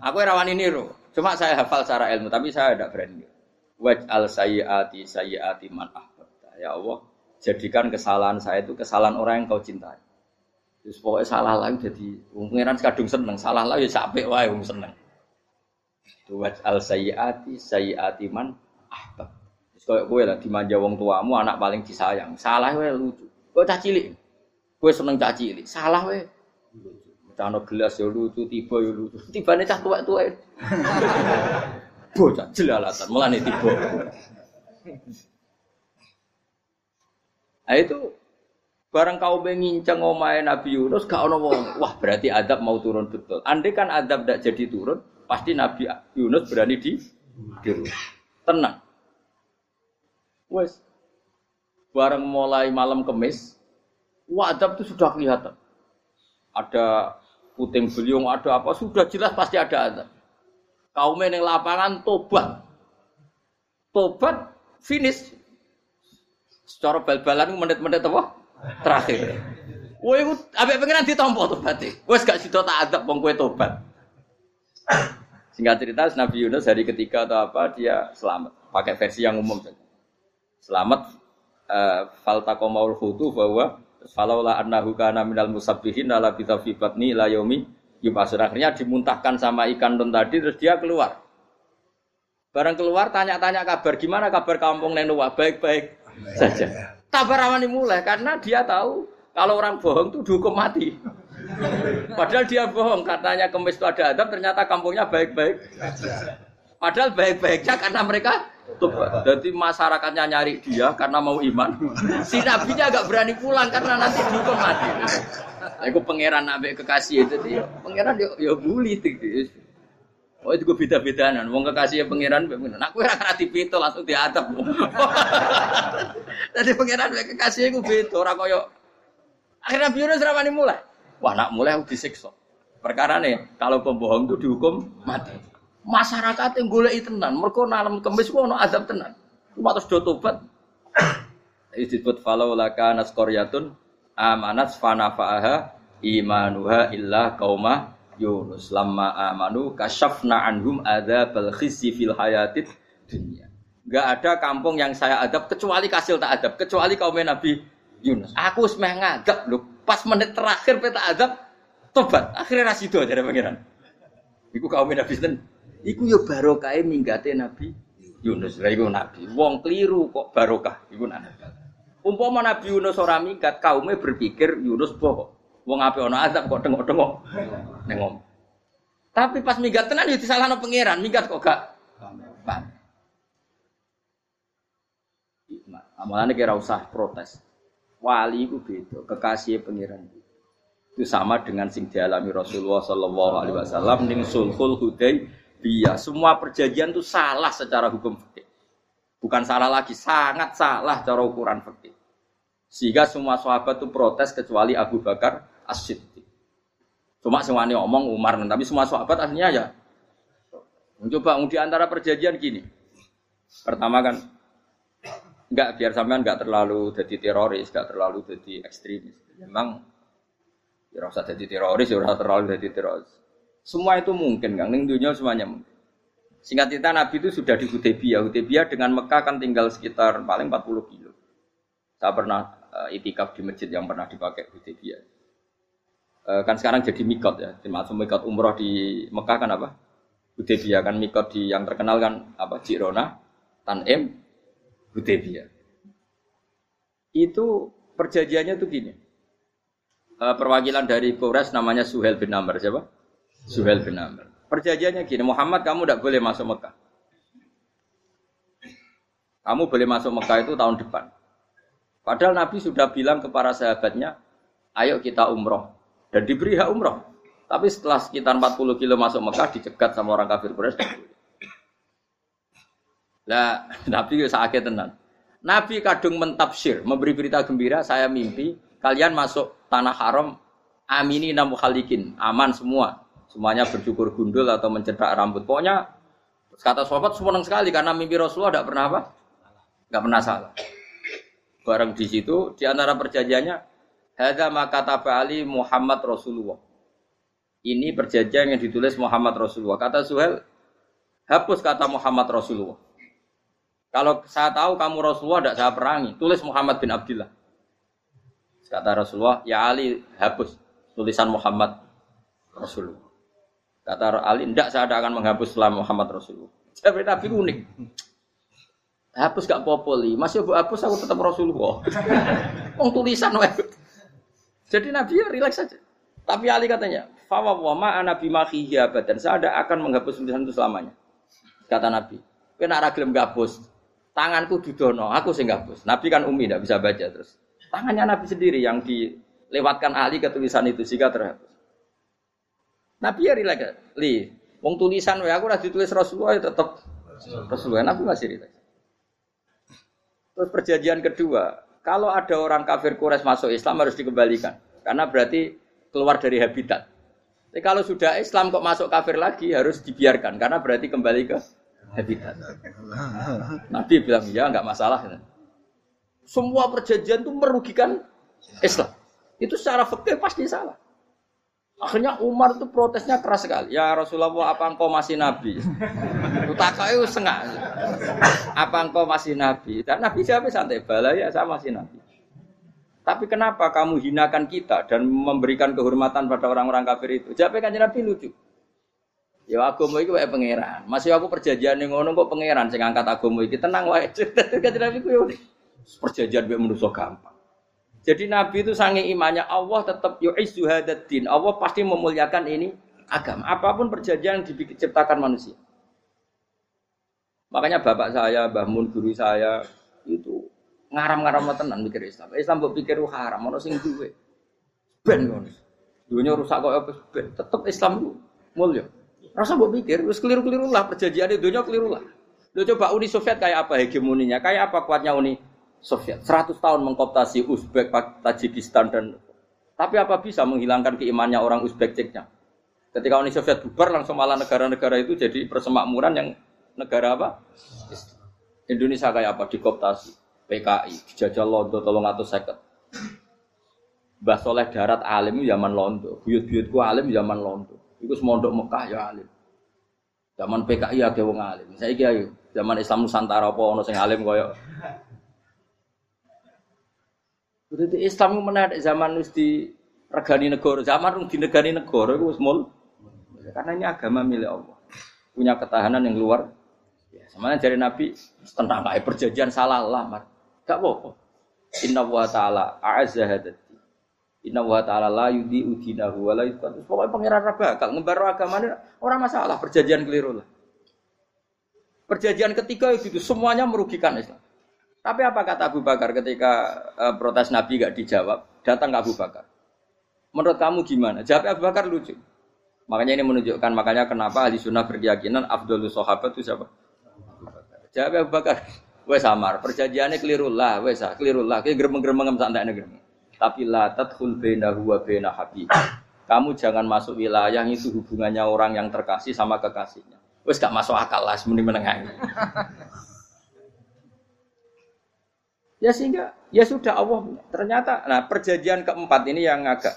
Aku rawan ini loh. Cuma saya hafal secara ilmu, tapi saya tidak berani. Waj'al sayyiati sayyiati man ahbabta. Ya Allah, jadikan kesalahan saya itu kesalahan orang yang kau cintai. Terus pokoknya salah lagi jadi pengiran kadung seneng, salah lagi ya capek wae wong seneng. Waj'al sayyiati sayyiati man ahbab. Terus koyo kowe lah dimanja wong tuamu anak paling disayang. Salah wae lucu. Kok cah cilik. Kowe seneng cah cilik. Salah wae. Cano gelas ya lucu, tiba ya lucu. Tibane cah tuwek-tuwek. Bocah jelalatan, mulane tiba. Nah itu barang kau mengincang omae Nabi Yunus gak ono wong. Wah, berarti adab mau turun betul. Andai kan adab tidak jadi turun, pasti Nabi Yunus berani di di Tenang. Wes. Barang mulai malam kemis, wah adab itu sudah kelihatan. Ada puting beliung, ada apa, sudah jelas pasti ada adab. Kaum yang lapangan tobat. Tobat finish. Secara bal-balan menit-menit apa? Terakhir. Wah, itu abek pengiran ditompo tobat. Wes gak sido tak adab wong kowe tobat. Singkat cerita Nabi Yunus hari ketiga atau apa dia selamat. Pakai versi yang umum saja. Selamat uh, faltaqamaul hutu bahwa falaula annahu kana minal musabbihin la bi batni la yaumi Yubasur akhirnya dimuntahkan sama ikan don tadi terus dia keluar. Barang keluar tanya-tanya kabar gimana kabar kampung Nenua baik-baik saja. Tabar awani mulai karena dia tahu kalau orang bohong itu dihukum mati. Padahal dia bohong katanya kemis itu ada adab ternyata kampungnya baik-baik. Padahal baik-baiknya karena mereka Jadi masyarakatnya nyari dia karena mau iman. Si nabinya agak berani pulang karena nanti dihukum mati. Aku pangeran nabi kekasih itu dia. Pangeran yo yo bully Oh itu gue beda-bedaan, wong kekasih pangeran, nah aku ora kena dipito langsung diatap. Jadi pangeran kekasih gue beda, orang koyo. Akhirnya biru seramani mulai. Wah nak mulai aku disiksa. Perkara nih, kalau pembohong itu dihukum mati. Masyarakat yang golek tenan, mereka nalam kemis ku ono azab tenan. Cuma terus do tobat. Disebut falau laka naskoryatun amanat fanafa'aha imanuha illa kauma Yunus lamma amanu kasyafna anhum adzabal khizi fil hayatid dunia. Enggak ada kampung yang saya adab kecuali kasil tak adab, kecuali kaum Nabi Yunus. Aku semeh ngadab lho, pas menit terakhir peta adab tobat. Akhirnya rasido dari pangeran. Iku kaum Nabi Sinten. Iku yo barokah minggate Nabi Yunus. Lah iku Nabi. Wong keliru kok barokah. Iku Nabi. Umpama Nabi Yunus ora minggat, kaumnya berpikir Yunus bohong. Wong ape ana azab kok tengok-tengok. Nengom. Tapi pas minggat tenan yo disalahno pangeran, minggat kok gak paham. Amalane kira usah protes. Wali itu beda, kekasih pangeran. Itu sama dengan sing dialami Rasulullah Shallallahu Alaihi Wasallam ning sulhul Hudaybiyah. Semua perjanjian itu salah secara hukum fikih. Bukan salah lagi, sangat salah cara ukuran fikih. Sehingga semua sahabat itu protes kecuali Abu Bakar As-Siddiq. Cuma semuanya ngomong Umar, tapi semua sahabat aslinya ya. Mencoba di antara perjanjian gini. Pertama kan enggak biar sampean enggak terlalu jadi teroris, enggak terlalu jadi ekstremis. Memang ya rasa jadi teroris, ya rasa terlalu jadi teroris. Semua itu mungkin, kan? Ning dunia semuanya mungkin. Singkat cerita Nabi itu sudah di Hudaybiyah. Hudaybiyah dengan Mekah kan tinggal sekitar paling 40 kilo. Saya pernah uh, itikaf di masjid yang pernah dipakai Hudaybiyah. Uh, kan sekarang jadi mikot ya. Termasuk mikot umroh di Mekah kan apa? Hudaybiyah kan mikot di yang terkenal kan apa? Jirona, Tanim, Hudaybiyah. Itu perjanjiannya tuh gini. Uh, perwakilan dari Kores namanya Suhel bin Amr siapa? Suhel bin Amr. Perjanjiannya gini, Muhammad kamu tidak boleh masuk Mekah. Kamu boleh masuk Mekah itu tahun depan. Padahal Nabi sudah bilang kepada sahabatnya, ayo kita umroh. Dan diberi hak umroh. Tapi setelah sekitar 40 kilo masuk Mekah, dicegat sama orang kafir Quraisy. Lah, Nabi sakit tenan. Nabi kadung mentafsir, memberi berita gembira, saya mimpi kalian masuk tanah haram amini namu khalikin, aman semua. Semuanya bercukur gundul atau mencetak rambut. Pokoknya kata sahabat senang sekali karena mimpi Rasulullah tidak pernah apa? Tidak pernah salah. Bareng di situ di antara perjanjiannya hadza maka Ali Muhammad Rasulullah. Ini perjanjian yang ditulis Muhammad Rasulullah. Kata Suhel, hapus kata Muhammad Rasulullah. Kalau saya tahu kamu Rasulullah tidak saya perangi, tulis Muhammad bin Abdullah. Kata Rasulullah, ya Ali hapus tulisan Muhammad Rasulullah. Kata Ali, tidak saya akan menghapus setelah Muhammad Rasulullah. Jadi Nabi unik. Hapus gak popoli, masih bu hapus aku tetap Rasulullah. Wong tulisan wae. Jadi Nabi ya rileks saja. Tapi Ali katanya, "Fawa wa ma ana bimakhihi abadan." Saya ada akan menghapus tulisan itu selamanya. Kata Nabi. Kowe nek ora gelem gabus, tanganku didono, aku sing gabus. Nabi kan umi tidak bisa baca terus. Tangannya Nabi sendiri yang dilewatkan Ali ke tulisan itu sehingga terhapus. Nabi ya rileks. Li, wong tulisan wae aku ora ditulis Rasulullah ya tetap Rasulullah. Nabi masih rileks. Terus perjanjian kedua, kalau ada orang kafir Quraisy masuk Islam harus dikembalikan. Karena berarti keluar dari habitat. Tapi kalau sudah Islam kok masuk kafir lagi harus dibiarkan karena berarti kembali ke habitat. Nabi bilang ya nggak masalah. Semua perjanjian itu merugikan Islam. Itu secara fikih pasti salah. Akhirnya Umar itu protesnya keras sekali. Ya Rasulullah, apa engkau masih nabi? Utakai sengak. Apa engkau masih nabi? Dan Nabi siapa santai bala ya saya masih nabi. Tapi kenapa kamu hinakan kita dan memberikan kehormatan pada orang-orang kafir itu? Jawab kan Nabi lucu. Ya agama itu kayak pangeran. Masih aku perjanjian yang ngono kok pangeran sing angkat agama iki tenang wae. Kan Nabi ku perjanjian mbek manusa gampang. Jadi Nabi itu sange imannya Allah tetap yu'izzu hadaddin. Allah pasti memuliakan ini agama. Apa pun perjanjian yang diciptakan manusia. Makanya bapak saya, Mbah Mun guru saya itu ngaram-ngaram tenan mikir Islam. Islam mbok pikir haram, ono sing duwe. Ben ngono. Dunia rusak kok apa ben. Tetep Islam mulia. Rasa mbok pikir wis keliru-keliru lah perjanjian dunia keliru lah. Lo coba Uni Soviet kayak apa hegemoninya? Kayak apa kuatnya Uni Soviet. 100 tahun mengkoptasi Uzbek, Tajikistan dan tapi apa bisa menghilangkan keimannya orang Uzbek Ceknya? Ketika Uni Soviet bubar langsung malah negara-negara itu jadi persemakmuran yang negara apa? Indonesia kayak apa? Dikoptasi. PKI, dijajah Londo tolong atau seket. Mbah Soleh darat alim zaman Londo, buyut-buyutku alim zaman Londo. Iku semondok Mekah ya alim. Zaman PKI ya wong alim. Saya kira zaman Islam Nusantara apa ono sing alim koyo Berarti Islam itu menarik zaman wis di regani negara, zaman di negani negara itu semul. Karena ini agama milik Allah. Punya ketahanan yang luar Ya, semuanya dari Nabi tentang kayak perjanjian salah lamar. Gak apa-apa. Inna wa ta'ala a'azza hadati. Inna wa ta'ala la yudi udinahu wa la. Pokoknya pengiran bakal ngebaru agama ini orang masalah perjanjian keliru lah. Perjanjian ketiga itu semuanya merugikan Islam. Tapi apa kata Abu Bakar ketika uh, protes Nabi gak dijawab? Datang ke Abu Bakar. Menurut kamu gimana? Jawab Abu Bakar lucu. Makanya ini menunjukkan makanya kenapa ahli sunnah berkeyakinan Abdul Sahabat itu siapa? Jawab Abu Bakar. Wes samar, perjanjiannya keliru lah, wes keliru lah. Kayak geremeng-geremeng santai geremeng. Tapi la tadkhul bainahu wa baina Kamu jangan masuk wilayah itu hubungannya orang yang terkasih sama kekasihnya. Wes gak masuk akal lah, semuanya menengah. Ya sehingga ya sudah Allah ternyata nah perjanjian keempat ini yang agak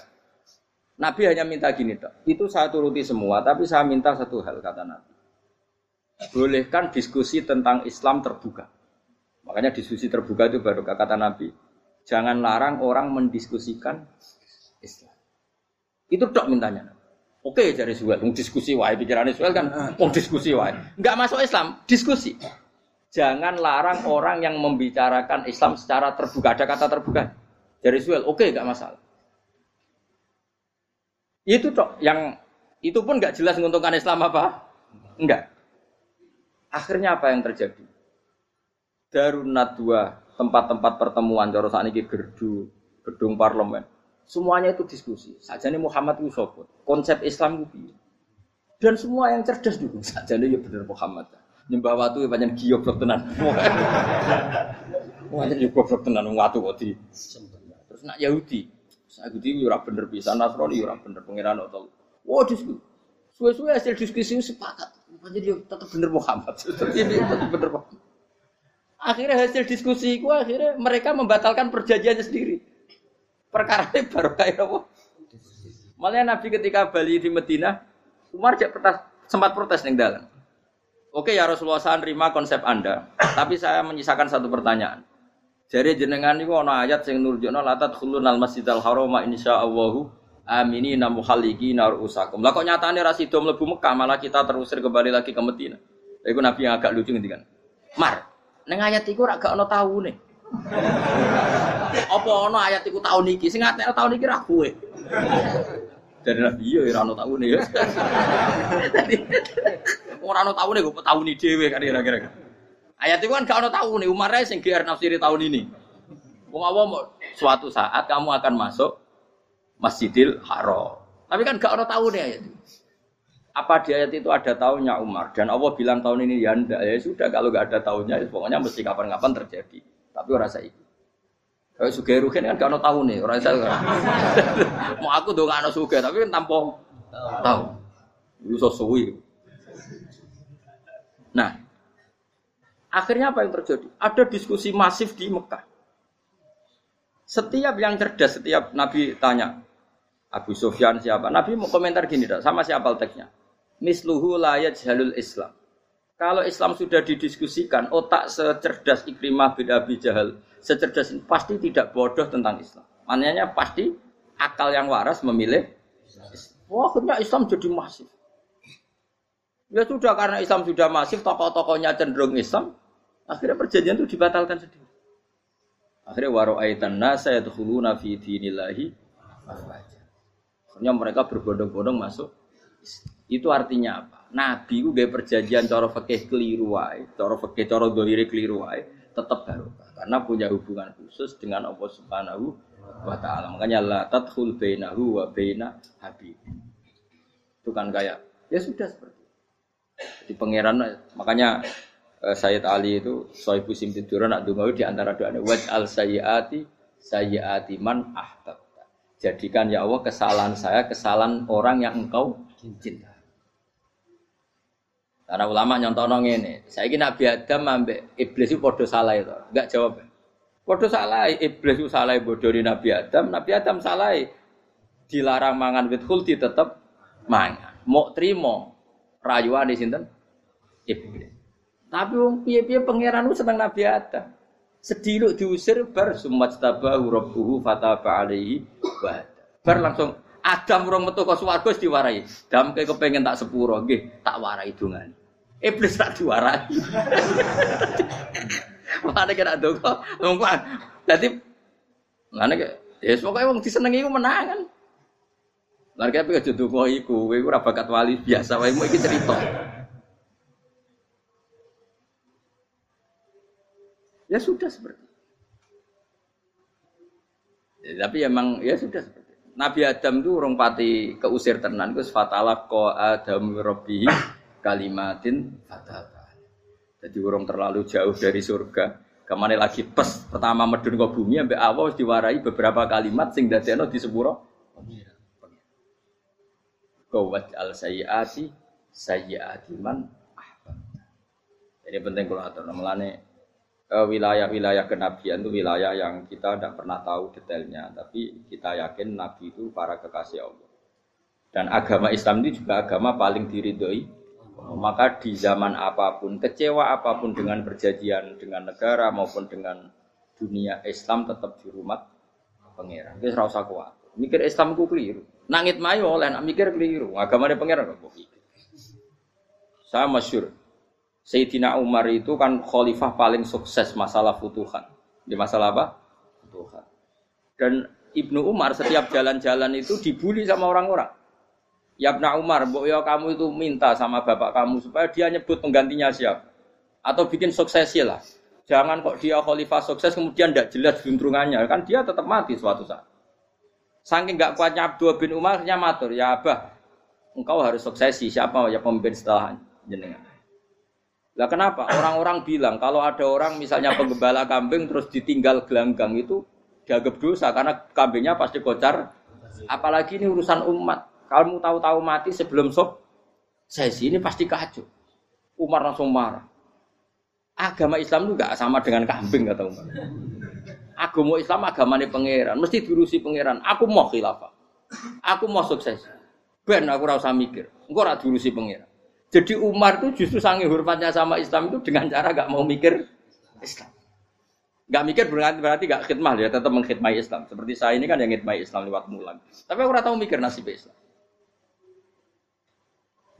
Nabi hanya minta gini dok. Itu saya turuti semua, tapi saya minta satu hal kata Nabi. Bolehkan diskusi tentang Islam terbuka. Makanya diskusi terbuka itu baru kata Nabi. Jangan larang orang mendiskusikan Islam. Itu dok mintanya. Oke, jadi Suel, diskusi wae pikirannya Suel kan, mau diskusi wae. Enggak masuk Islam, diskusi jangan larang orang yang membicarakan Islam secara terbuka. Ada kata terbuka. Dari Suel, oke okay, nggak masalah. Itu toh yang itu pun nggak jelas menguntungkan Islam apa? Enggak. Akhirnya apa yang terjadi? Darunat dua tempat-tempat pertemuan joro saat ini gerdu, gedung parlemen. Semuanya itu diskusi. Saja ini Muhammad itu Konsep Islam itu Dan semua yang cerdas dulu. Saja ini ya benar Muhammad nyembah watu ya banyak goblok tenan. Banyak juga goblok tenan watu kok di. Terus nak Yahudi, Yahudi ora bener bisa, Nasrani ora bener pangeran atau. Wah diskusi. Suwe-suwe hasil diskusi sepakat. Dia tetap bener Muhammad. Ini tetap bener Muhammad. Akhirnya hasil diskusi itu akhirnya mereka membatalkan perjanjiannya sendiri. Perkara ini baru kayak apa? Malah Nabi ketika Bali di Medina, Umar sempat protes nih dalam. Oke ya Rasulullah saya nerima konsep Anda, tapi saya menyisakan satu pertanyaan. Jadi jenengan niku ana ayat sing nurjukno latat khulun al masjidal harama insyaallahu aminina muhallikina rusakum. Lah kok nyatane ra sida mlebu Mekah malah kita terusir kembali lagi ke Madinah. Iku Nabi yang agak lucu ngendikan. Mar, ning ayat iku ra gak ana taune. Apa ana ayat iku taun iki? Sing ngatekno taun iki ra kowe. Dari Nabi iya ora ana taune ya. Ora ana taune kok tauni dhewe kan kira-kira. Ayat itu kan gak ana taune, Umar ae sing GR nafsiri tahun ini. Wong awam suatu saat kamu akan masuk Masjidil Haram. Tapi kan gak ada taune ayat itu. Apa di ayat itu ada tahunnya Umar dan Allah bilang tahun ini ya ndak ya sudah kalau gak ada tahunnya ya pokoknya mesti kapan-kapan terjadi. Tapi ora saiki. Kayak suge rugen kan gak ada tahun nih, orang saya mau aku dong gak ada suge, tapi kan tanpa tahu. Itu sesuai. Nah, akhirnya apa yang terjadi? Ada diskusi masif di Mekah. Setiap yang cerdas, setiap Nabi tanya, Abu Sufyan siapa? Nabi mau komentar gini, sama siapa teksnya? Misluhu layat jalul Islam. Kalau Islam sudah didiskusikan, otak secerdas Ikrimah bin Abi Jahal, secerdas ini pasti tidak bodoh tentang Islam. Maknanya pasti akal yang waras memilih Wah, akhirnya Islam jadi masif. Ya sudah karena Islam sudah masif, tokoh-tokohnya cenderung Islam, akhirnya perjanjian itu dibatalkan sendiri. Akhirnya waro'aitan nasa yadkhuluna fi dinillahi Akhirnya mereka berbondong-bondong masuk. Itu artinya apa? Nabi itu gaya perjanjian cara fakih keliru wae, cara fakih cara dohiri keliru wae, tetap barokah karena punya hubungan khusus dengan Allah Subhanahu wa taala. Makanya la tadkhul bainahu wa baina habib. Itu kan kayak ya sudah seperti di pangeran makanya eh, Sayyid Ali itu Sohibu Simtiduran nak dungawi di antara doanya waj al sayyati sayyati man ahbab. Jadikan ya Allah kesalahan saya kesalahan orang yang engkau cinta. Karena ulama nyontono ngene, saya ini Nabi Adam ambek iblis itu podo salah itu, enggak jawab. Podo salah, iblis itu salah bodoh di Nabi Adam, Nabi Adam salah dilarang mangan wit khuldi tetap mangan. Mau terima rayuan di sinten iblis. Tapi wong piye-piye pangeran seneng Nabi Adam. Sediluk diusir bar sumat tabahu rabbuhu fataba alaihi bar langsung Adam urung metu ke swarga diwarai. Dam ke kepengen tak sepuro nggih, tak warai dungan. Iblis tak diwarai. Mana kira dongo, ngomong. Dadi mana ke ya pokoke wong disenengi ku menangan. Lah kaya pengen dongo iku, kowe ora bakat wali biasa wae iki cerita. Ya sudah seperti. Ya, tapi emang ya sudah seperti. Nabi Adam itu urung pati keusir tenan Gus fatalah ko Adam Robi kalimatin fatal. Jadi urung terlalu jauh dari surga. Ke mana lagi pes pertama medun ke bumi sampai awal diwarai beberapa kalimat sing dadekno di sepuro. Kawat al sayyati sayyati man Ini penting kalau atur. Namanya Eh, wilayah-wilayah kenabian itu wilayah yang kita tidak pernah tahu detailnya, tapi kita yakin nabi itu para kekasih Allah. Dan agama Islam itu juga agama paling diridhoi. Maka di zaman apa pun, kecewa apa pun dengan perjanjian dengan negara maupun dengan dunia Islam tetap di rumah pangeran. Itu rasa kuat. Mikir Islam ku keliru. Nangit mayo oleh nak mikir keliru. Agama dia pangeran kok Saya masyur. Sayyidina Umar itu kan khalifah paling sukses masalah futuhan. Di masalah apa? Futuhan. Dan Ibnu Umar setiap jalan-jalan itu dibully sama orang-orang. Ya Ibnu Umar, mbok ya kamu itu minta sama bapak kamu supaya dia nyebut penggantinya siapa. Atau bikin suksesi lah. Jangan kok dia khalifah sukses kemudian tidak jelas juntrungannya. Kan dia tetap mati suatu saat. Saking nggak kuatnya Abdul bin Umar, nya matur, ya abah, engkau harus suksesi. Siapa ya pemimpin setelah jenengan? Lah kenapa? Orang-orang bilang kalau ada orang misalnya penggembala kambing terus ditinggal gelanggang itu dianggap dosa karena kambingnya pasti kocar. Apalagi ini urusan umat. Kalau tahu-tahu mati sebelum sob sesi ini pasti kacau. Umar langsung marah. Agama Islam itu gak sama dengan kambing kata Umar. Agama Islam agama ini pangeran, mesti diurusi pangeran. Aku mau khilafah. Aku mau sukses. Ben aku rasa mikir. Engkau ora diurusi pangeran. Jadi Umar itu justru sangi hormatnya sama Islam itu dengan cara gak mau mikir Islam. Gak mikir berarti berarti gak khidmah ya, tetap mengkhidmati Islam. Seperti saya ini kan yang khidmati Islam lewat mulan. Tapi aku tahu mikir nasib Islam.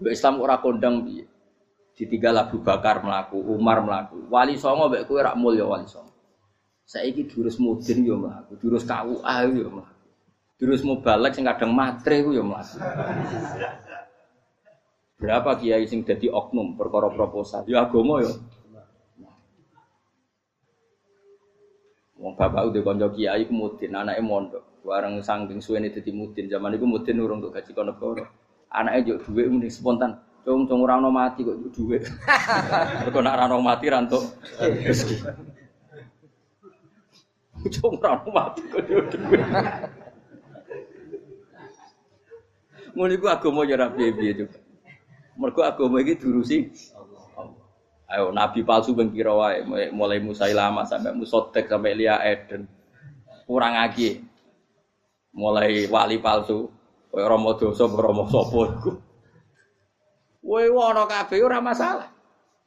Islam ora kondang piye. Ditinggal Abu Bakar melaku, Umar melaku, Wali Songo mbek kowe rak mulya Wali Songo. Saiki durus mudin yo mlaku, durus KUA yo mlaku. Durus balik sing kadang matre ku yo. Berapa kiai sing dadi oknum perkara proposal? Ya agama yo. Wong bapak udah konco kiai ku mudin, anake mondok. Bareng saking suwene dadi mudin, zaman iku mudin urung untuk gaji kono Anaknya juk duit mending spontan. Cung cung ora mati kok duit. Mergo nek ora mati ra entuk rezeki. Cung ora mati kok duit. Ngono iku agama ya ora piye-piye juga. Mergo agama iki durusi Ayo nabi palsu ben wae mulai Musailamah sampai Musotek sampai Lia Eden. Kurang lagi. Mulai wali palsu Kowe Romo dosa Romo iku. Kowe ana kabeh ora masalah.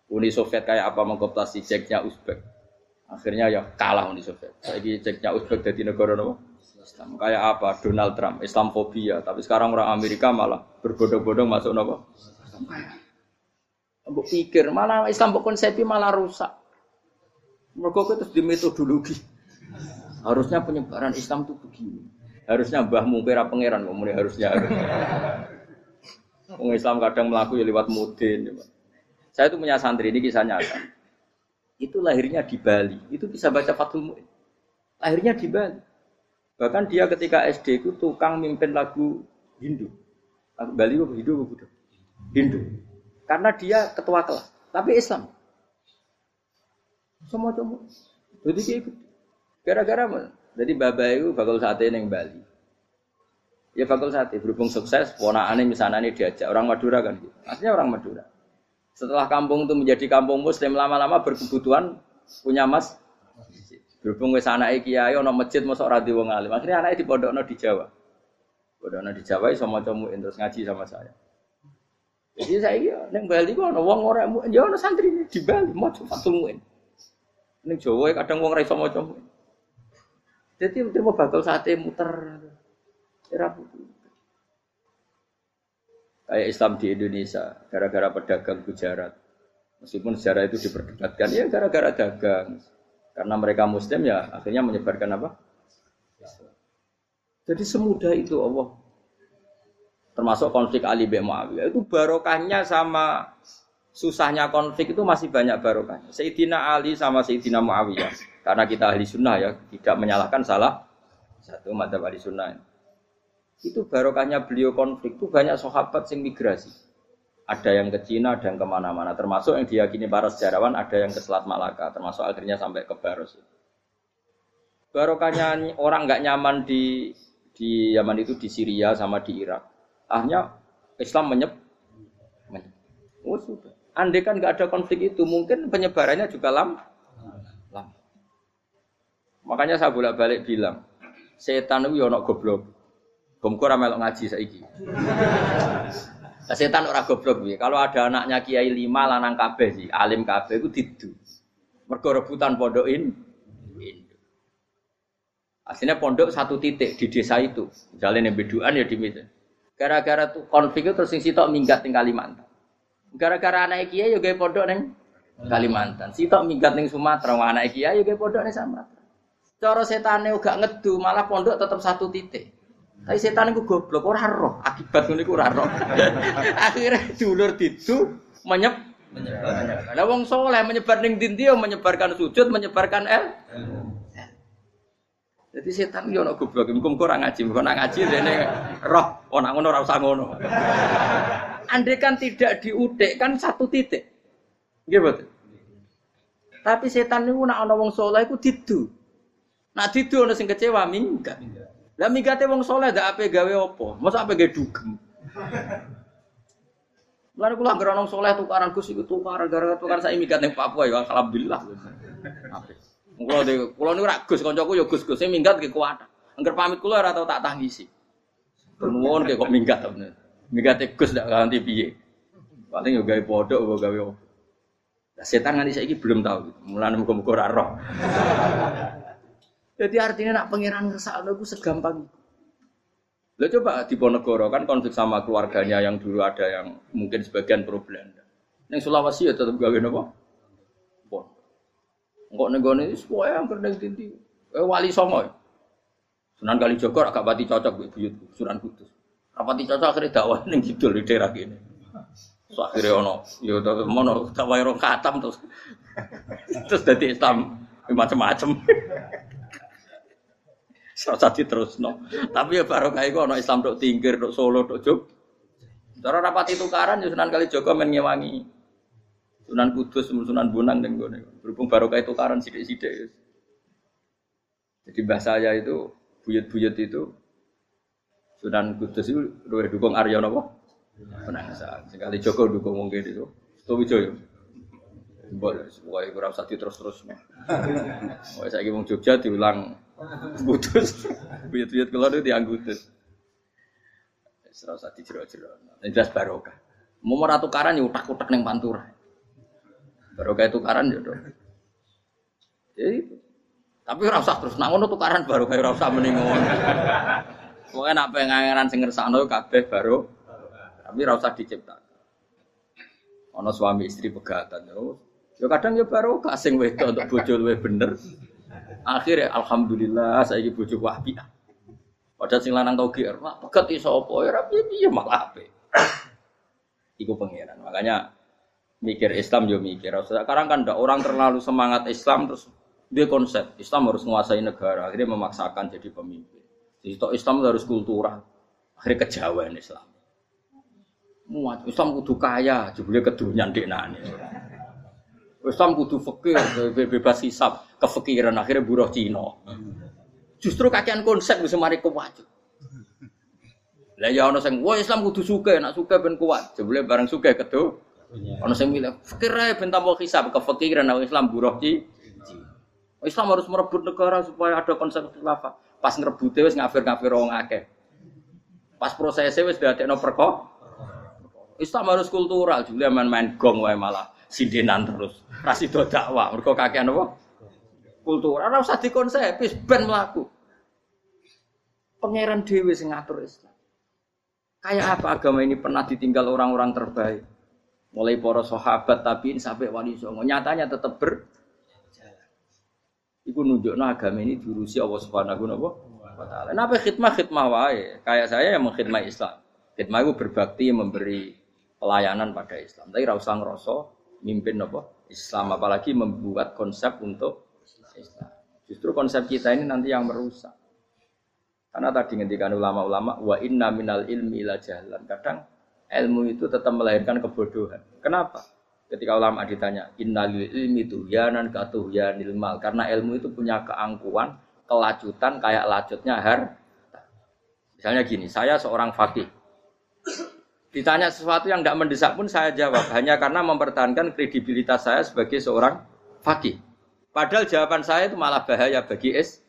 Uni Soviet kayak apa mengkoptasi ceknya Uzbek. Akhirnya ya kalah Uni Soviet. Saiki ceknya Uzbek jadi negara nopo? Islam. Kayak apa? Donald Trump, Islamfobia. Tapi sekarang orang Amerika malah berbodong-bodong masuk nopo? Mbok pikir malah Islam konsepi malah rusak. Mereka itu di metodologi. Harusnya penyebaran Islam itu begini. Harusnya mbah mungkira pangeran ngomongnya harusnya. Wong Islam kadang melaku ya lewat mudin. Ya, Saya itu punya santri ini kisah nyata. Itu lahirnya di Bali. Itu bisa baca Fathul Mu'in. Lahirnya di Bali. Bahkan dia ketika SD itu tukang mimpin lagu Hindu. Lagu Bali itu Hindu apa Hindu. Karena dia ketua kelas. Tapi Islam. Semua cuma. Jadi dia ikut. Gara-gara jadi baba itu bakal sate neng Bali. Ya bakal sate berhubung sukses, ponakane misalnya ini diajak orang Madura kan gitu. Orang Madura. Setelah kampung itu menjadi kampung muslim lama-lama berkebutuhan punya mas berhubung wis anake kiai ana masjid mosok ora wong alim. Akhirnya anake dipondokno di Jawa. Pondokno di Jawa iso maca muin terus ngaji sama saya. Jadi saya iya, neng Bali kok ana wong ora ya ana santri di Bali maca fatul muin. Neng Jawa kadang wong ora iso maca muin. Jadi mau bakal sate muter. Era Kayak Islam di Indonesia, gara-gara pedagang Gujarat. Meskipun sejarah itu diperdebatkan, ya gara-gara dagang. Karena mereka Muslim ya akhirnya menyebarkan apa? Jadi semudah itu Allah. Termasuk konflik Ali bin Muawiyah itu barokahnya sama susahnya konflik itu masih banyak barokahnya. Sayyidina Ali sama Sayyidina Muawiyah karena kita ahli sunnah ya, tidak menyalahkan salah satu mata ahli sunnah. Itu barokahnya beliau konflik itu banyak sahabat yang migrasi. Ada yang ke Cina, ada yang ke mana-mana. Termasuk yang diyakini para sejarawan, ada yang ke Selat Malaka. Termasuk akhirnya sampai ke Baros. Barokahnya orang nggak nyaman di di Yaman itu di Syria sama di Irak. Akhirnya Islam menyep. Oh. Andai kan nggak ada konflik itu, mungkin penyebarannya juga lama. Makanya saya bolak-balik bilang, setan itu ono goblok. Bumku ora melok ngaji saiki. Setan ora goblok piye? Kalau ada anaknya kiai lima lanang kabeh sih, alim kabeh iku didu. Mergo rebutan pondokin Aslinya pondok satu titik di desa itu. Misalnya yang beduan ya di meja. Gara-gara tuh konflik itu terus sing sitok minggat di Kalimantan. Gara-gara anak kiai ya pondok neng Kalimantan. Sitok minggat ning Sumatera, anak kiai ya pondok neng Sumatera. Cara setane gak ngedu, malah pondok tetap satu titik. Tapi setan itu goblok, ora roh. Akibat ngono iku ora roh. Akhirnya dulur didu menyep menyebar. Lah wong soleh menyebar ning dinti menyebarkan sujud, menyebarkan el. Jadi setan yo ono goblok, muga ora ngaji, muga nak ngaji dene roh, ora ngono ora usah ngono. Andai kan tidak diudik kan satu titik. Nggih betul. Tapi setan niku nak ana wong soleh iku didu. Nah didu ono sing kecewa minggat. Lah minggate wong soleh ndak ape gawe apa? Masa ape gawe dugem. Lalu kula anggere wong soleh tukaran Gus iku tukaran gara-gara tukaran saya minggat ning Papua ya alhamdulillah. Ape. Kula de kula niku rak Gus kancaku ya Gus-gus sing minggat ke kuat. Angger pamit kula ora tau tak tangisi. Nuwun kok minggat to. Minggat Gus ndak ganti piye. Paling yo gawe podok, yo gawe opo. Nah, setan nganti saiki belum tahu. Mulane muga-muga ora roh. Jadi artinya nak pangeran ngersakno iku segampang. Lo coba di Ponegoro kan konflik sama keluarganya yang dulu ada yang mungkin sebagian pro Belanda. Yang Sulawesi ya tetap gawe nopo. Pon. Negone ini semua yang kena tinti. Eh wali songo. ya. Sunan Kalijogo agak pati cocok bu buyut Sunan Kudus. Rapati cocok akhirnya dakwah ning kidul di daerah gini. So akhirnya ono, yo terus mono dakwah rong katam terus. terus dari Islam macam-macam. Terus no. Tapi ya baru kayak gue, no Islam dok tingkir, dok Solo, dok Jog. Cara rapat tukaran, ya Sunan Kalijogo main ngewangi. Sunan Kudus, Sunan Bonang dan gue. Berhubung baru kayak tukaran sidik-sidik. Jadi bahasa saya itu buyut-buyut itu Sunan Kudus itu luwih dukung Arya napa? Penangsa. Sekali Joko dukung mungkin itu. Stowijoyo. Mbok pokoke ora usah terus-terus. Pokoke saiki wong Jogja diulang Kudus. Buyut-buyut kula itu. Wis ora usah dijero-jero. Nek jelas barokah. Mau ora tukaran ya utak-utak ning pantura. Barokah tukaran ya dong. Jadi tapi ora usah terus nak ngono tukaran baru kayak ora usah mending ngono. Pokoke nak pengangenan sing ngersakno kabeh baru tapi ora usah diciptakan. Suami istri pegatan yo. Yo kadang yo baru sing wedok untuk bojo luwih bener. Akhirnya alhamdulillah saiki bojo wapi. Padahal sing lanang tau GR, mak pegat iso apa ya ora piye malah apik. Iku pangeran. Makanya mikir Islam yo mikir. Sekarang kan ndak orang terlalu semangat Islam terus dia konsep Islam harus menguasai negara akhirnya memaksakan jadi pemimpin jadi Islam harus kultural akhirnya kejauhan Islam muat Islam kudu kaya jebule kedunyan dek nane Islam kudu fakir be- bebas hisap kefikiran akhirnya buruh Cina. Justru kakean konsep bisa mari kuat. Lah ya sing wah Islam kudu suka nak suka ben kuat. Jebule bareng suka kedu ono sing milih fakir ae ben tambah hisap kefikiran nak Islam buruh Cina Islam harus merebut negara supaya ada konsep khilafah. Pas ngerebute wis ngafir-ngafir wong akeh. Pas prosesnya wis dadekno perko. Islam harus kultural, juga main-main gong wae malah sindinan terus. Rasido dakwah, mergo kakean apa? Kultural ora usah dikonsep, wis ben mlaku. Pangeran dhewe sing ngatur Islam. Kayak apa agama ini pernah ditinggal orang-orang terbaik? Mulai para sahabat tabiin sampai wali songo. Nyatanya tetap ber Iku nunjukno agama ini diurusi Allah Subhanahu wa taala. Napa khidmah khidmah wae. Kayak saya yang mengkhidmah Islam. Khidmah itu berbakti memberi pelayanan pada Islam. Tapi ra usah mimpin apa? Islam apalagi membuat konsep untuk Islam. Justru konsep kita ini nanti yang merusak. Karena tadi ngendikan ulama-ulama wa inna minal ilmi ila jahlan. Kadang ilmu itu tetap melahirkan kebodohan. Kenapa? Ketika ulama ditanya, innalil ilmi tuhyanan katuhyanil mal. Karena ilmu itu punya keangkuhan, kelacutan kayak lacutnya har. Misalnya gini, saya seorang fakih. Ditanya sesuatu yang tidak mendesak pun saya jawab. Hanya karena mempertahankan kredibilitas saya sebagai seorang fakih. Padahal jawaban saya itu malah bahaya bagi es,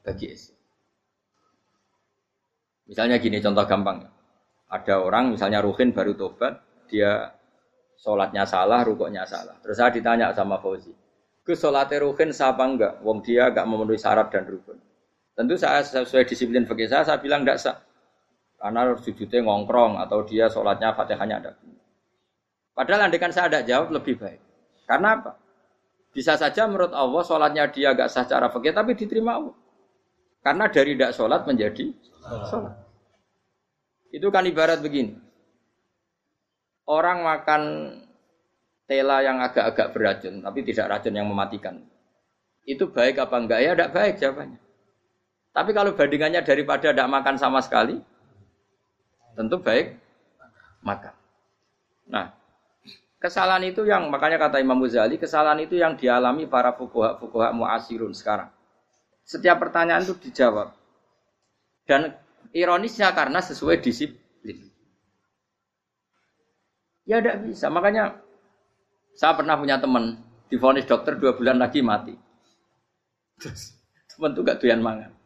bagi es. Misalnya gini contoh gampang. Ada orang misalnya Ruhin baru tobat, dia sholatnya salah, rukuknya salah. Terus saya ditanya sama Fauzi, ke sholatnya Ruhin siapa enggak? Wong dia enggak memenuhi syarat dan rukun. Tentu saya sesuai disiplin fakir saya, saya bilang enggak sah. Karena sujudnya ngongkrong atau dia sholatnya fatihahnya ada. Padahal andikan saya ada jawab lebih baik. Karena apa? Bisa saja menurut Allah sholatnya dia enggak sah cara fakir tapi diterima Allah. Karena dari tidak sholat menjadi sholat. Itu kan ibarat begini orang makan tela yang agak-agak beracun, tapi tidak racun yang mematikan. Itu baik apa enggak? Ya tidak baik jawabannya. Tapi kalau bandingannya daripada tidak makan sama sekali, tentu baik makan. Nah, kesalahan itu yang makanya kata Imam Ghazali, kesalahan itu yang dialami para fukuha fukuha muasirun sekarang. Setiap pertanyaan itu dijawab. Dan ironisnya karena sesuai disiplin. Ya tidak bisa. Makanya saya pernah punya teman difonis dokter dua bulan lagi mati. Terus teman itu gak doyan mangan.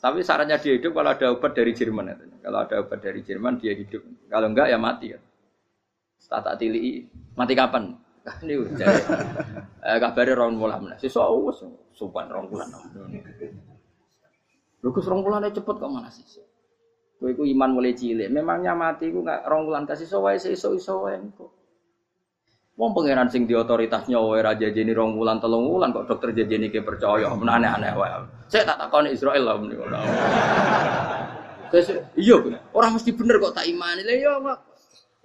Tapi sarannya dia hidup kalau ada obat dari Jerman. Kalau ada obat dari Jerman dia hidup. Kalau enggak ya mati. Ya. Tak tili mati kapan? Ini udah. Eh kabare rong wulan meneh. Sesuk wis sopan rong wulan. Lho rong wulan cepet kok mana sih? Kowe iman mulai cilik. Memangnya mati iku gak rong wulan kasih so wae sesuk iso wae kok. Wong pangeran sing di otoritasnya wae ra jajeni rong wulan telung wulan kok dokter jajeni ke percaya men aneh-aneh wae. Saya tak takoni Israel lah menika. Iya, orang mesti bener kok tak imani. Lah iya kok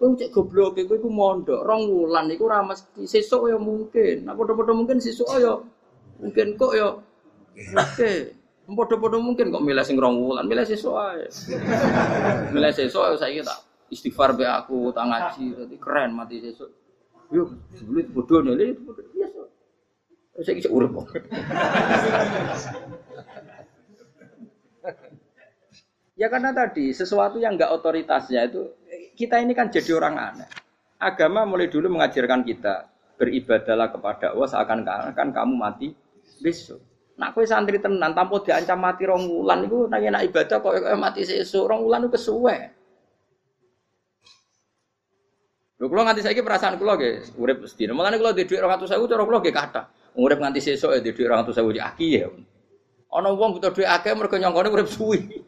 Kowe cek goblok kowe iku mondok rong wulan iku ora mesti sesuk ya mungkin. Nah padha-padha mungkin sesuk ya mungkin kok ya oke. Padha-padha mungkin kok milih sing rong wulan, milih sesuk ae. milih sesuk saiki tak istighfar be aku, tak ngaji, keren mati sesuk. Sebelum itu bodoh nih, itu biasa. Saya kisah kok. ya karena tadi sesuatu yang enggak otoritasnya itu kita ini kan jadi orang aneh. Agama mulai dulu mengajarkan kita beribadalah kepada Allah seakan-akan kamu mati besok. Nak kowe santri tenan tanpa diancam mati rong wulan iku nek nak ibadah kok mati sesuk rong wulan iku kesuwe. Lho kula nganti saiki perasaan kula nggih urip sedina. Mulane kula di dhuwit 200.000 cara kula nggih kathah. Urip nganti sesuk di dhuwit 200.000 di aki ya. Ana wong butuh dhuwit akeh mergo nyongkone urip suwi.